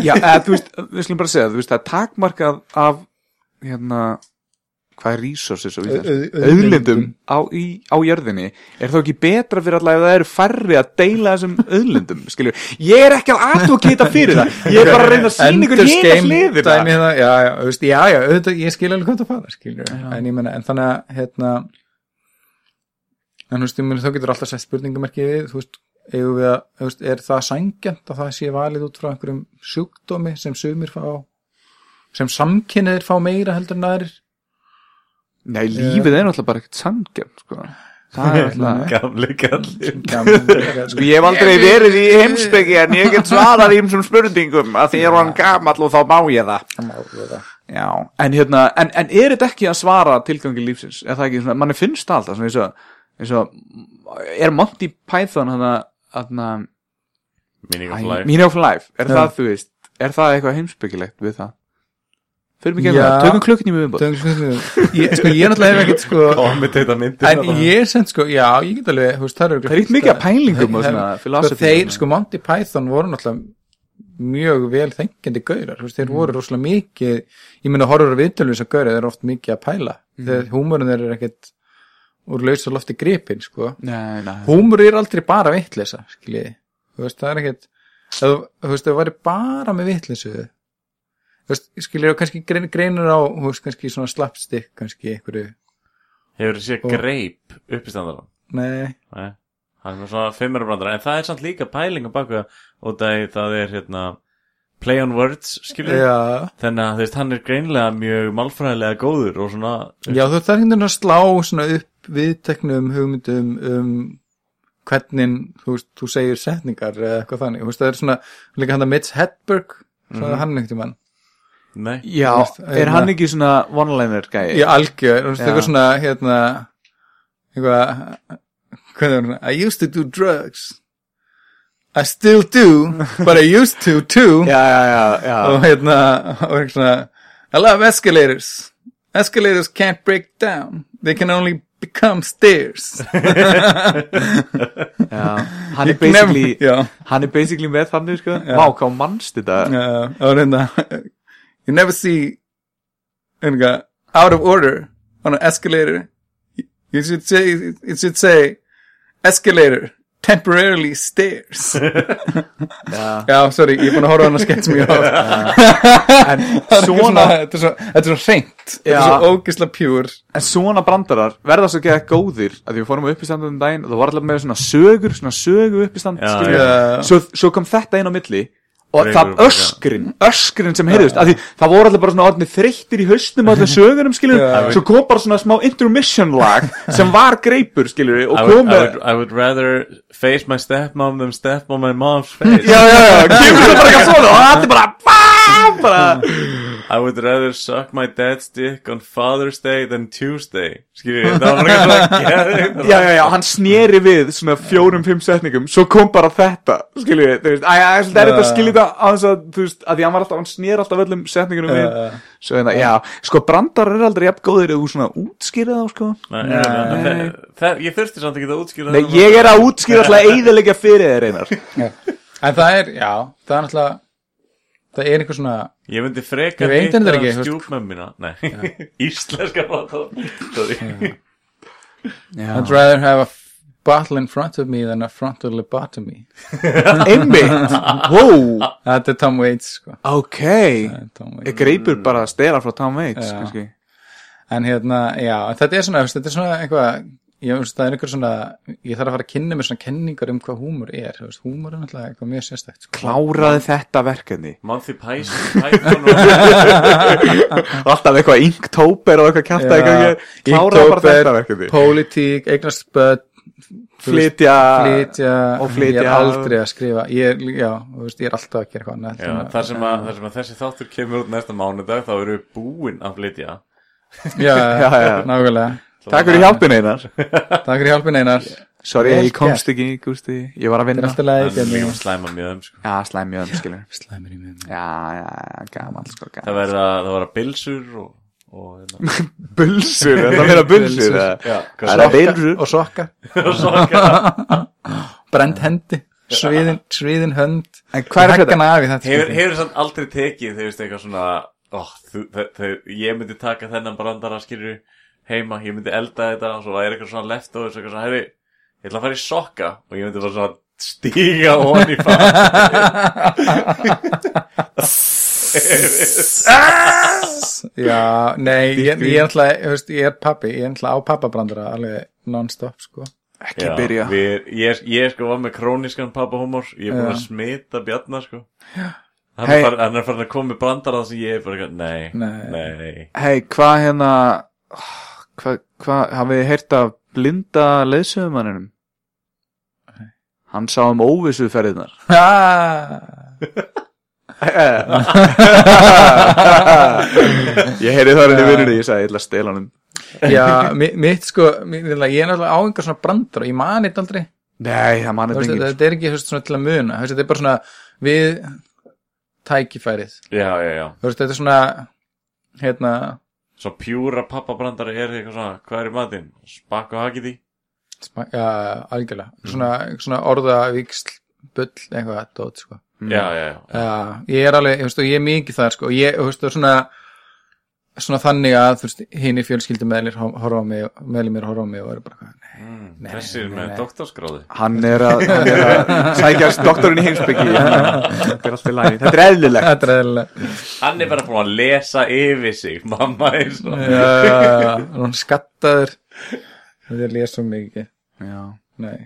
Já, eða, þú veist, við skulum bara segja, þú veist, það er takmarkað af, hérna, hvað er resources Au- au- auðlindum. Á, á jörðinni. Er þá ekki betra fyrir allavega ef það eru færri að deila þessum auðlindum, ég er ekki að advokata fyrir það. Ég er bara að reyna að sína ykkur hérna dæmi hérna, já, já, veist, já, já, auðvitað, ég skil alveg hvað það fara, en ég menna, en þannig að, hérna, en veist, ég menna, þá getur alltaf sett spurningamerki við, þú veist, við er það sængjant að það sé valið út frá einhverjum sjúkdómi sem sumir fá, sem samkynniðir fá meira heldur en aðrir? Nei, lífið er náttúrulega bara ekkert sangjörn sko. er gamli kallin Sko, ég hef aldrei verið í heimspeki en ég get svarað í um spurningum. Að því er hann gamall og þá má ég það. Já, en hérna, en, en er þetta ekki að svara tilgangi lífsins? Er það ekki svona, manni finnst alltaf svona eins og, eins og er Monty Python hann að meaning of life. Meaning of Life, er það, þú veist er það eitthvað heimspekilegt við það? Fyrir mig ekki það, tökum klukkunni með viðbót ég, sko, ég náttúrulega hef ekkert, sko, komið þetta myndir en ég er sem, sko, já, ég get alveg, þú veist, það eru Það er ekki mikið að pælingum og svona sko, philosophy þeir, sko, Monty Python voru náttúrulega mjög vel þengjandi gaurar, þú veist, þeir voru rosalega mikið, ég meina horfur að viðtölu þess að gaurar, þeir eru oft mikið að pæla. Þegar húmurinn þeir eru ekkert úr laus og lofti gripin, sko. Nei, nei, húmur er aldrei bara vitleysa, skiljiði þú veist, það er ekkert þú veist, það væri bara með vitleysu skiljiði, og kannski grein, greinur á, veist, kannski svona slapstick, kannski einhverju, hefur þið séð Og- greip uppistandaran nei. Nei, hann er svona fimmurabrandara en það er samt líka pæling á baku og það, það er hérna play on words, skilur já, þannig að hann er greinlega mjög málfræðilega góður og svona Já, þú þarf veginn að slá svona upp viðteknum hugmyndum um hvernig, þú þú segir setningar eða eitthvað þannig, veist, það er svona líka hann að Mitch Hedberg, mm hann einhvern tímann Nei, Já, veist, er hérna- hann ekki svona one-liner gæi? í algjör, þú veist, Já. eitthvað svona hérna, eitthvað hvað er hann, I used to do drugs I still do but I used to too já, já, já, já. og hérna, og eitthvað svona I love escalators escalators can't break down they can only become stairs já. Hann er basically já, Hann er basically með þannig sko Já. Vá, hvað mannst þetta já, og hérna you never see einhverja out of order on an escalator you should say it should say escalator temporarily stairs Já. já, sorry, ég er búin að horfa á hann að sketch mjög En Þetta er svona, svona, þetta er svo, þetta er svo hreint þetta er Já. svo ógislega pjúr en svona brandarar verða svo ekki góðir að því við fórum á uppistand um daginn og það var alltaf með svona sögur svona sögu uppistand Já, skilurðu. já. svo, svo kom þetta inn á milli og Dregur það öskrin, öskrin sem heyrðust af því það voru allir bara svona orðinni þreyttir í haustum á allir sögurum skilur, Já. svo kom bara svona smá intermission lag sem var greipur skilur og I I, I would rather face my stepmom than step on my mom's face. Já, já, já, kemur það bara eitthvað svona og það er bara, bara I would rather suck my dad's dick on Father's Day than Tuesday. Skiljið, það var bara eitthvað svona geðveikt. já, já, já, hann sneri við svona fjórum, fimm setningum, svo kom bara þetta skilur við, þú veist, að það er þetta að skilja þetta á þess að, þú veist, að því hann var alltaf hann sneri alltaf öllum setningunum við. Svo hérna, já, sko, brandar er aldrei jafn góðir eða þú svona útskýrið þá, sko. Nei, nei, nei, nei. Ég þurfti samt ekki að útskýra Nei, það. ég er að útskýra alltaf eiðilegja fyrir þér einar En það er, einhver svona Ég myndi freka þetta stjúpmömmina. Nei, íslenska I'd rather have a bottle in front of me than a frontal lobotomy. Einmitt, wow Þetta er Tom Waits sko. Ok, Það Tom Waits. ég greipur bara að stela frá Tom Waits. En hérna, já, þetta er svona, þetta er svona eitthvað, ég veist, það er einhver svona, ég þarf að fara að kynna mér svona kenningar um hvað húmor er, þú veist, húmor er náttúrulega eitthvað mjög sérstætt, sko. Kláraði þetta verkefni Monty Python Python og Alltaf eitthvað inktóper og eitthvað kjarta eitthvað Kláraði bara þetta verkefni Pólitík, eignast börn, þú veist, Flytja flytja, og flytja. ég er aldrei að skrifa, ég er, já, þú veist, ég er alltaf að gera eitthvað annað. Já, þar sem, að, þar sem að þessi þáttur kemur út næsta mánudag þá eru við búin að flytja Já, Já, já. nákvæmlega. Takk fyrir hjálpin einar Takk fyrir hjálpin einar. Sorry, ég komst ekki, Gústi Ég var að Þetta er vinna alltaf leið, en Bjarni. mjög slæma mjög um sko. Já, slæmi öðum, skilur í mig. Já, já, já, gaman, sko, það gaman verða það verða bilsur og, og hérna. Meina bulsur eða? já, Það er að bilsur Og sokka, og svo brend hendi, sviðin, sviðin hönd. En hvað er þetta? Þetta. hefur, samt aldrei tekið þegar veist eitthvað svona ó, þú, þe- ég myndi taka þennan brandara skilur heima, ég myndi elda þetta og svo væri eitthvað svona leftovers eitthvað svona, herri, ég ætla að fara í sokka og ég myndi bara svona stíga honi í Já, nei, ég, ég er alltaf, ég er pappi, ég er alltaf á pappabrandara alveg non-stop, sko. Ekki byrja við, ég, ég sko var með króniskan pappahúmor ég er búin að Já. smita Bjarnar sko hann, Hey. er farin, hann er farin að koma með brandara það sem ég er bara nei, Nei. nei. Hei, hvað hérna Hvað, hvað, hafið þið heyrt af blinda leðsögumanninum? Hann sá um óvissuferðinar Ég heyri það henni vinnunni, ég sagði, ég ætla að stela hann Já, mi- mitt sko, ég er náttúrulega á einhver svona brandara, ég mani þetta aldrei. Nei, það er veist, enginn. Þetta er ekki svona til að muna, þetta er bara svona við tækifærið. já, já, já. Þetta er svona, hérna, svo pjúra pappabrandari er eitthvað svona hvað er í matinn, spakk og hakið í. Sma- já, algjörlega, svona, svona orðavíksl, bull, eitthvað, dót, sko. já, já, já, Já, ég er alveg, og ég er mikið þar sko, ég, þú veist, og svona svona þannig að, þú veist, hinn í fjölskyldum meðlir horfa á mig, meðlir mér horfa á mig og eru bara, þessi er með doktorskráði Hann er að, hann er að sækjast doktorinn í heimsbyggi Þetta er alltaf lægi Þetta er eðlilegt. Hann er bara búin að lesa yfir sig mamma er svo já, já, já, hún skattaður, þetta er lesa mikið, Já. Nei,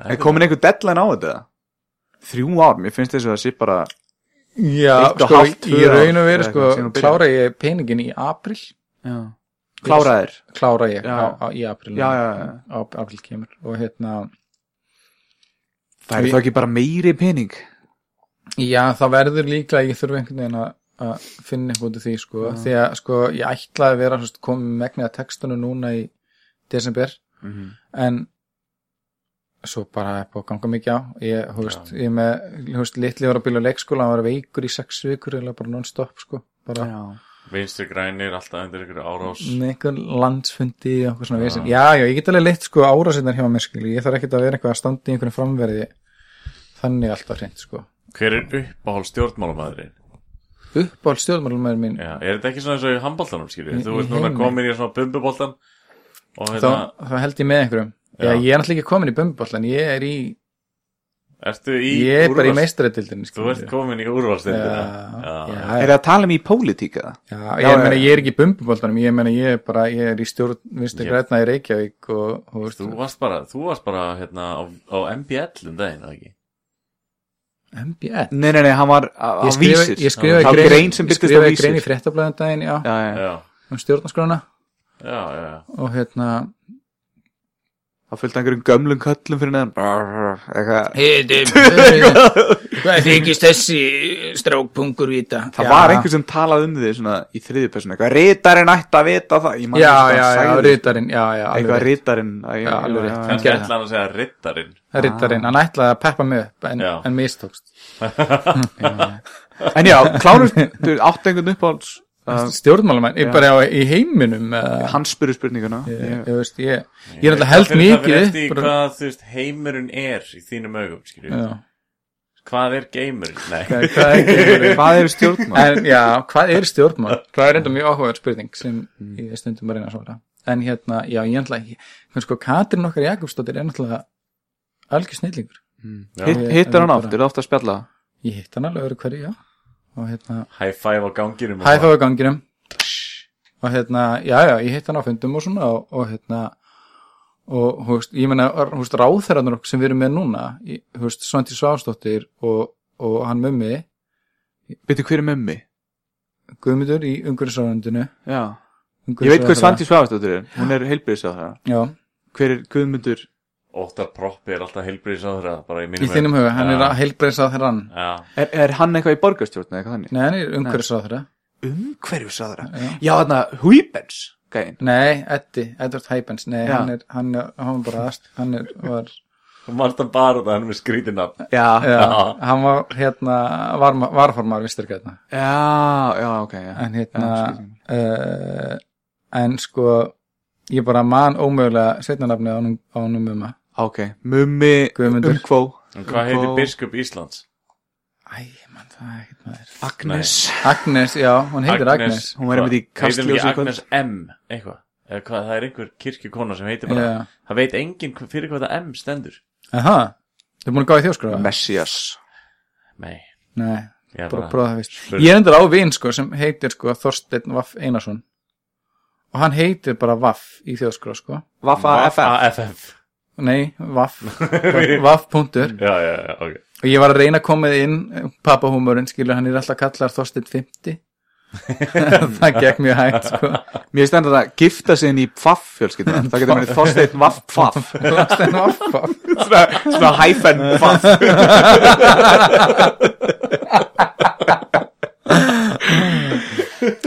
Er komin einhver deadline á þetta? Þrjú ár, mér finnst þess að það sé bara já, sko, í ár, raun og veru, eða sko, klára ég peningin í april, Já Kláraðir klára ég Já. á, á, í april, Já, já, já. á, april kemur, og hérna, Það er þá ekki bara meiri pening? Já, það verður líklega ég þurfi einhvern veginn að að finna eitthvað út af því sko, því að sko ég ætlaði að vera veist, komið megnið að textunum núna í desember. Mhm. en svo bara er búið að ganga mikið á. Ég, þú veist, ég er með, þú veist, litli var að bíla leikskóla, hann var veikur í sex vikur eða bara non-stop sko, bara. Já vinstri grænir alltaf undir ykkur árás. Einhvern landsfundi og eitthvað svona vesen, já, já, ég get alveg leitt sko árásinnar hjá mér skil, ég þarf ekki að vera eitthvað að standa í einhvern framverði. Þannig alltaf hreint sko. Hver er uppáhald stjórnmálamæðurinn uppáhald stjórnmálumæður mín Já, er þetta ekki svona eins og í handbóltanum, skilju? Í- Þú ert núna komin í svona bumbuboltan þá, hérna, þá held ég með einhverjum. Já. Já. ég er náttúrulega ekki komin í bumbollan ég er í, ertu í ég er bara í úrvals- meistaradildin Þú ert komin í úrvalstildina já, já, Er það að tala um í pólitíka? já, Já, ég meina já. ég er ekki í bumbollanum ég meina ég er bara, ég er í stjórn vinstri Ég- grætna í Reykjavík og, og Þú varst bara, þú varst bara hérna á, á MBL um daginn, eða ekki? MBL Nei, nei, nei, hann var á Ég vísir ég skrifaði grein, sem ég byrtist á skrifaði vísir grein í fréttablaðum daginn, já, Já, já, Já, um stjórnarskrána. Já, já. Og hérna það fylgdi einhverjum gömlum köllum fyrir neðan. Eitthvað. Hvað þykist þessi strákpungur vita? Það var einhver sem talaði um því svona í þriðju persónu. Eitthvað, rítarinn ætti að vita það. Ég man Já, já, já, rítarinn, já, já, Eitthvað rítarinn Já, hann að segja riddarinn Rittarinn, hann ætlaði að peppa mig upp en, Já. en mistókst. En já, Klárus, þú átt einhvern uppáhalds Stjórnmálamenn, ég bara á í heiminum Hann spurði spurninguna ég, Ég- ég veist, ég, ég er alltaf held mikið Það fyrir eftir hvað, þú veist, heimurinn er í þínum augum, skilju. Hvað er geimurinn? Nei Hvað er geimurinn? Hvað eru stjórnmál? En já, hvað er stjórnmál? Það er enda mjög áhugaverð spurning sem ég er stundum að reyna að svara En hérna, já, ég ætla ekki sko, Katrin okkar Jakobsdóttir er náttúrulega algjör snillingur Ég- Hittar hann ég oft, bara- er það ofta að spjalla? Ég hitt hann alveg öðru hverju, já og hérna, High five á ganginum hæfa svona. á ganginum. Og hérna, já, já, ég hitt hann á fundum og svona og, og hérna og, hú veist, ég meina, hú veist, ráþærandur sem við erum með núna, í- hú veist, Svanti Svásdóttir og, og hann mömmi Veitu hver er mömmi? Guðmundur í umhverfisráðundinu Já. Ég veit hver Svandi Svavastóttir er, hún er heilbriðs á það Já, Hver er Guðmundur? Óttar Proppi er alltaf bara í þínum huga, hann Já. er á þeirra Já, Er, er hann eitthvað í borgarstjórn eða eitthvað þannig? Nei, hann er umhverfisráðherra Umhverjusadra Já. Já, þarna, Huibens Gæin Nei, Eddi, Edward Hypens Nei, Já. hann er, hann er, hann var bara aðst, hann er, var þú marst hann bara það hann er með skrítinafn Já, Já, Já. hann var hérna var, varformar visturgætna já, já, ok já. en hérna uh, en sko ég bara man ómögulega setnanafnið á honum, á honum um að Ok, Mummi Guðmundur. Umkvó. En hvað heitir biskup Íslands? Æ, man það er ekkert maður. Agnes. Agnes, já, hún heitir Agnes, Hún var einmitt í Hvað? Heitir hún Kastljósi í. Agnes M eitthvað? Eða hvað, það er einhver kirkjukona sem heitir bara. Já. Það veit enginn hv- fyrir hvað það M stendur. Aha, þú er búin að gá í þjóskráða? Messias. Nei, Nei, ég er bara bara prófa það vist spurði. Ég er endur á vin sko sem heitir sko Þorsteinn Vaff Einarsson. Og hann heitir bara Vaff í þjóskráð sko. Vaffa FF AFF Nei, Vaff. Vaff punktur Já, já, já, ok. Og ég var að reyna að koma þið inn pappahúmurinn, skilur, hann er alltaf kallar Þorsteinn 50 það gekk mjög hægt sko. Mér stendur það gifta sig inn í Pfaff fjölskylduna. Það getur verið Þorsteinn Vaff Pfaff. Þorsteinn Vaff Vaff Svona, svona hæfen Pfaff.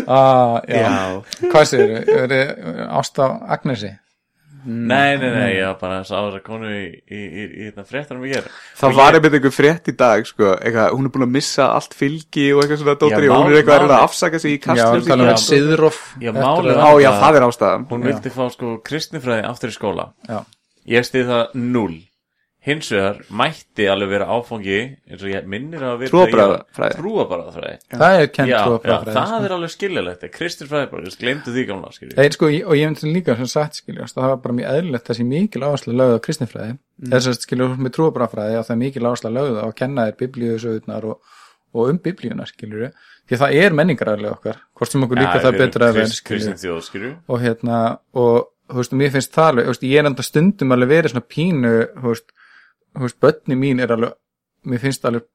Ah, já. hvað segir þú, ást á Agnesi Nei, nei, nei, ég var bara sá þess að konu í, í, í, í þetta fréttanum ég er Það var einmitt einhver frétt í dag sko, eitthvað, Hún er búin að missa allt fylgi og eitthvað svona dóttir Já, og hún er eitthvað að að afsaka sig í já, kastljósi. um Já. þetta Siðroff Já, eftir málið að- Á já, það. er ástæðan. Hún vildi fá sko kristnifræði aftur í skóla. Já. Ég stið það null Hins vegar mætti alveg vera áfangi eins og ég minnir að vera Trúarbragðafræði. Trúabarðafræði það er já, trúarbragðafræði, það sko. er alveg skiljalegt Kristinfræði bara, ég glemdu því gamla Nei, sko, og ég myndi líka sem sagt skilja, það var bara mjög eðlilegt þessi mikil áherslu lögð á kristinfræði. Mm. þess að skilja með trúabrafræði að það er mikil áherslu lögð á að kenna þér biblíusöðunar og, og um biblíuna skilju því að það er menningaræðilega okkar hvort sem okkur líka það betur að vera Kristin skilju þjóð, skilju og hérna og þú veist, mér finnst það alveg, þú veist, börni mín er alveg mér finnst alveg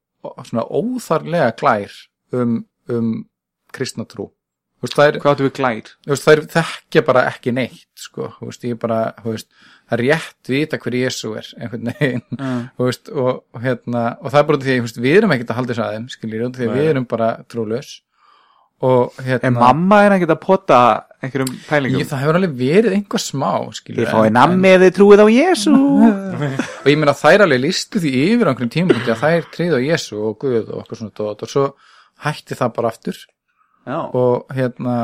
svona óþarlega glær um, um kristna trú. Þú veist, er, Hvað áttu við glær? veist, þær þekkja bara ekki neitt sko, veist, ég bara það er rétt vita hver Jésu er einhvern veginn, veist og, og hérna, og það er bara því að við erum ekkert að halda þess aðeim, skiljið, því að við erum bara trúlaus. Og hérna En mamma er ekkert að pota einhverjum pælingum. Ég, það hefur alveg verið einhver smá skiljið, Þið fáið nammi þið trúið á Jésu og ég meina þær alveg listu því yfir á einhverjum tímapunkti að þær tríðu á Jésu og Guð og okkur svona dót. Og svo hætti það bara aftur. Já. Og hérna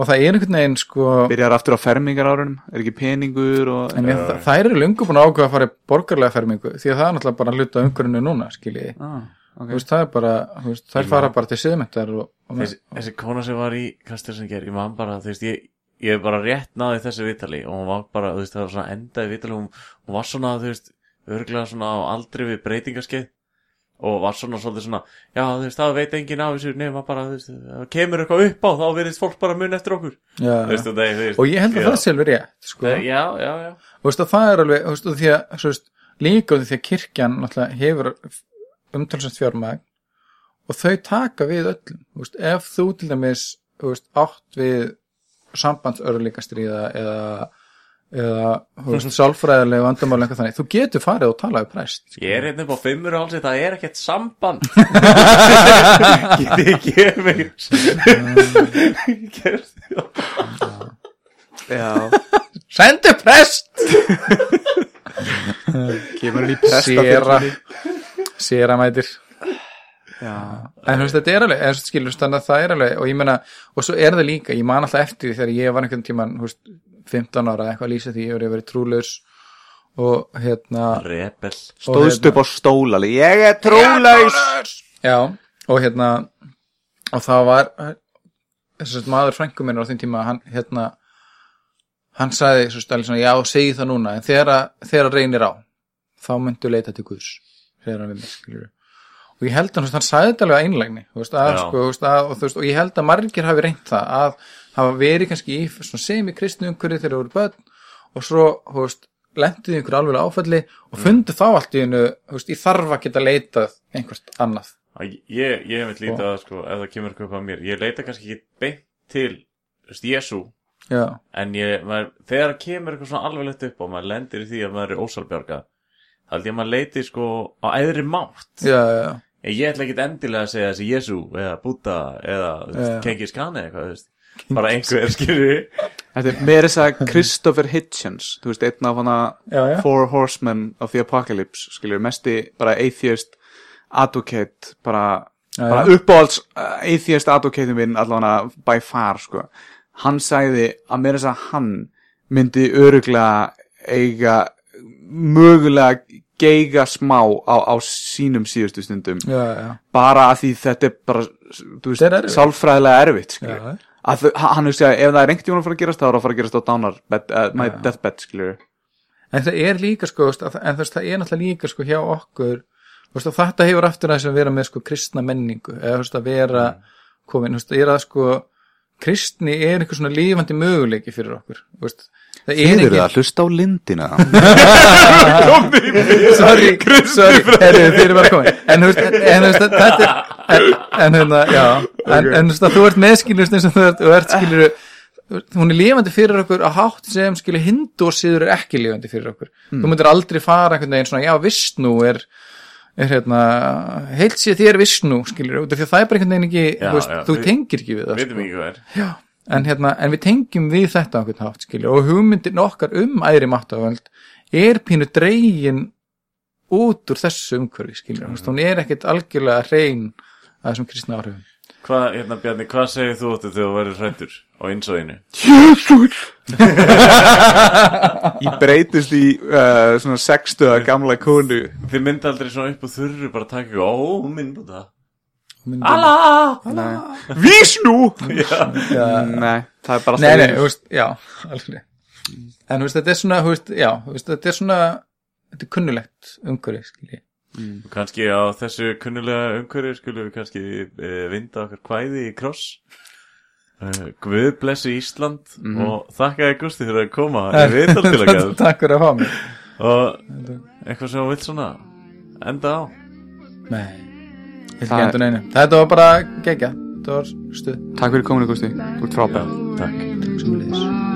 og það er einhvern veginn sko Byrjar aftur á fermingar árunum, er ekki peningur og en ég, það, þær eru löngu búin að ákveða að fara í borgarlega fermingu því að það er náttúrulega bara hluta umhverjunu núna skiljiði, ah, okay. veist það er bara þú veist, þær fara bara til siðmyntar og, og þessi, þessi kona sem var í ger, ég man bara, þú veist, ég ég hef bara rétt náði þessu vitali og hún var bara, þú veist, það var svona endaði vitali hún, hún var svona, þú veist, örglega svona á aldri við breytingaskeið og var svona svolítið svona já, þú veist, það veit enginn af þessu nema bara, þú veist, ef það kemur eitthvað upp á þá verðist fólk bara mun eftir okkur já, þú veist, og það, þú veist, og ég held að já. það sé alveg rétt sko. Nei, já, já, já og veist, það er alveg þú veist, því að, svo veist, líka því að kirkjan hefur umtalsvægt fjármagn og þau taka við öllum þú veist, ef þú til dæmis þú veist, átt við sambandsörlíka stríða eða eða þú veist, sálfræðilega vandamál eitthvað þannig, þú getur farið og talað við præst Ég er hérna upp á fimmur álsi, það er ekkert samband. Getið ekki gefið mig? Já, Sendu prest! kemur hann í presta Séra. Séra mætir. Já, En þú veist, þetta er alveg, eða skilur, að það er alveg og ég meina, og svo er það líka, ég man alltaf eftir því þegar ég var einhvern tíman, þú veist, 15 ára eitthvað að lýsa því, ég verið verið trúlaus og hérna Rebel. stóðst upp á stól alveg. Ég er trúlaus! Já, og hérna og það var þess að maður frængu minna á þeim tíma hann, hérna hann sagði svo stæli svona, já, segi það núna en þegar, að- þegar að reynir á þá myndu leita til Guðs. Mig, og ég held að hann sagði þetta alveg einlægni veist, að, sko, að, og, veist, og ég held að margir hafi reynt það að hafa verið kannski í semi-kristnu umhverju þegar það voru börn og svo, þú veist, lendið einhverju alveg áfalli og fundu þá allt í hennu, ég þarf að geta leitað einhvert annað. Ég, ég hef eitthvað lítið að sko, ef það kemur eitthvað á mér Ég leita kannski ekki beint til þú veist, Jésu Já, En ég, maður, þegar það kemur eitthvað svona alveglegt upp og maður lendir í því að maður er ósalbjörga þá held ég að maður leiti sko á æðri mátt já, já. En ég ætla ekki endilega að segja þessi Jésu eða Buddha eða Já. Kengis Khan eða eitthvað, þú veist. bara einhver skilur Þetta er meira þess að Christopher Hitchens Þú veist, einn af hana Já, já. Four Horsemen of the Apocalypse Skilur, mesti bara atheist advocate bara, Já, bara uppáhalds uh, atheist advocate minn allavega by far sko. Hann sagði að meira þess að hann myndi öruglega eiga mögulega geiga smá á, á sínum síðustu stundum já, já. bara að því þetta er bara er veist, erfitt. sálfræðilega erfitt. Já. að hann hugsi að ef það er einhvern tímann að fara að gerast þá er það að fara að gerast á downar bed, uh, my deathbed skilur En það er líka sko, en veist, það er náttúrulega líka sko hjá okkur, veist, þetta hefur aftur að þess að vera með sko kristna menningu, eða veist, að vera komin, þú veist, er að sko, kristni er einhver svona lífandi möguleiki fyrir okkur, veist, það er Þið eru ekki, að hlusta á lindina. Sorry, sorry, herri, þið eru bara komin, en þú veist, en, þú veist, þetta er, en, en hérna, já, en, en þú veist, að þú ert meðskilur, eins og þú ert, þú ert skilur, hún er lifandi fyrir okkur að hátt sem skilur hindu og síður er ekki lifandi fyrir okkur. Þú myndir aldrei fara einhvern veginn svona já, vissnú er, er hérna, heilt sér þér vissnú af því að það er bara einhvern veginn ekki Já, þú, veist, já, þú við- tengir ekki við það Veitum sko. ekki hvað er en, hérna, en við tengjum við þetta á einhvern hátt skilur, og hugmyndin okkar um æðri máttavöld er pínu dregin út úr þessu umhverfi skilur, mm. hún er ekkit algjörlega hrein að þessum kristna áhrifum Hvað, hérna Bjarni, hvað segir þú áttu þegar þú verður hrættur á einsóinu? Ég breytist í uh, svona sextuða gamla konu. Þið myndi aldrei svona upp og þurru bara að taka ó, Buddha Myndin- Allah! Vísnú. Nei, það er bara Nei, nei, þú veist, já, alveg En þú veist, þetta er svona, þú veist, já, þú veist, þetta er svona þetta er kunnulegt umhverfi, skilji Kanski á þessu kunnulega umhverju skulum við kannski e, vinda okkar kvæði í kross Guð blessi Ísland og þakka þér Gusti fyrir að koma. Ég veit alveg til að gæða Takk fyrir að fá mig. Og eitthvað sem þú vilt svona enda á? Nei, ég vil Það- ekki endur neinu. Þetta var bara gegja, þetta var stuð. Takk fyrir kominu Gusti, þú ert frábæð Takk. Sem við leiðis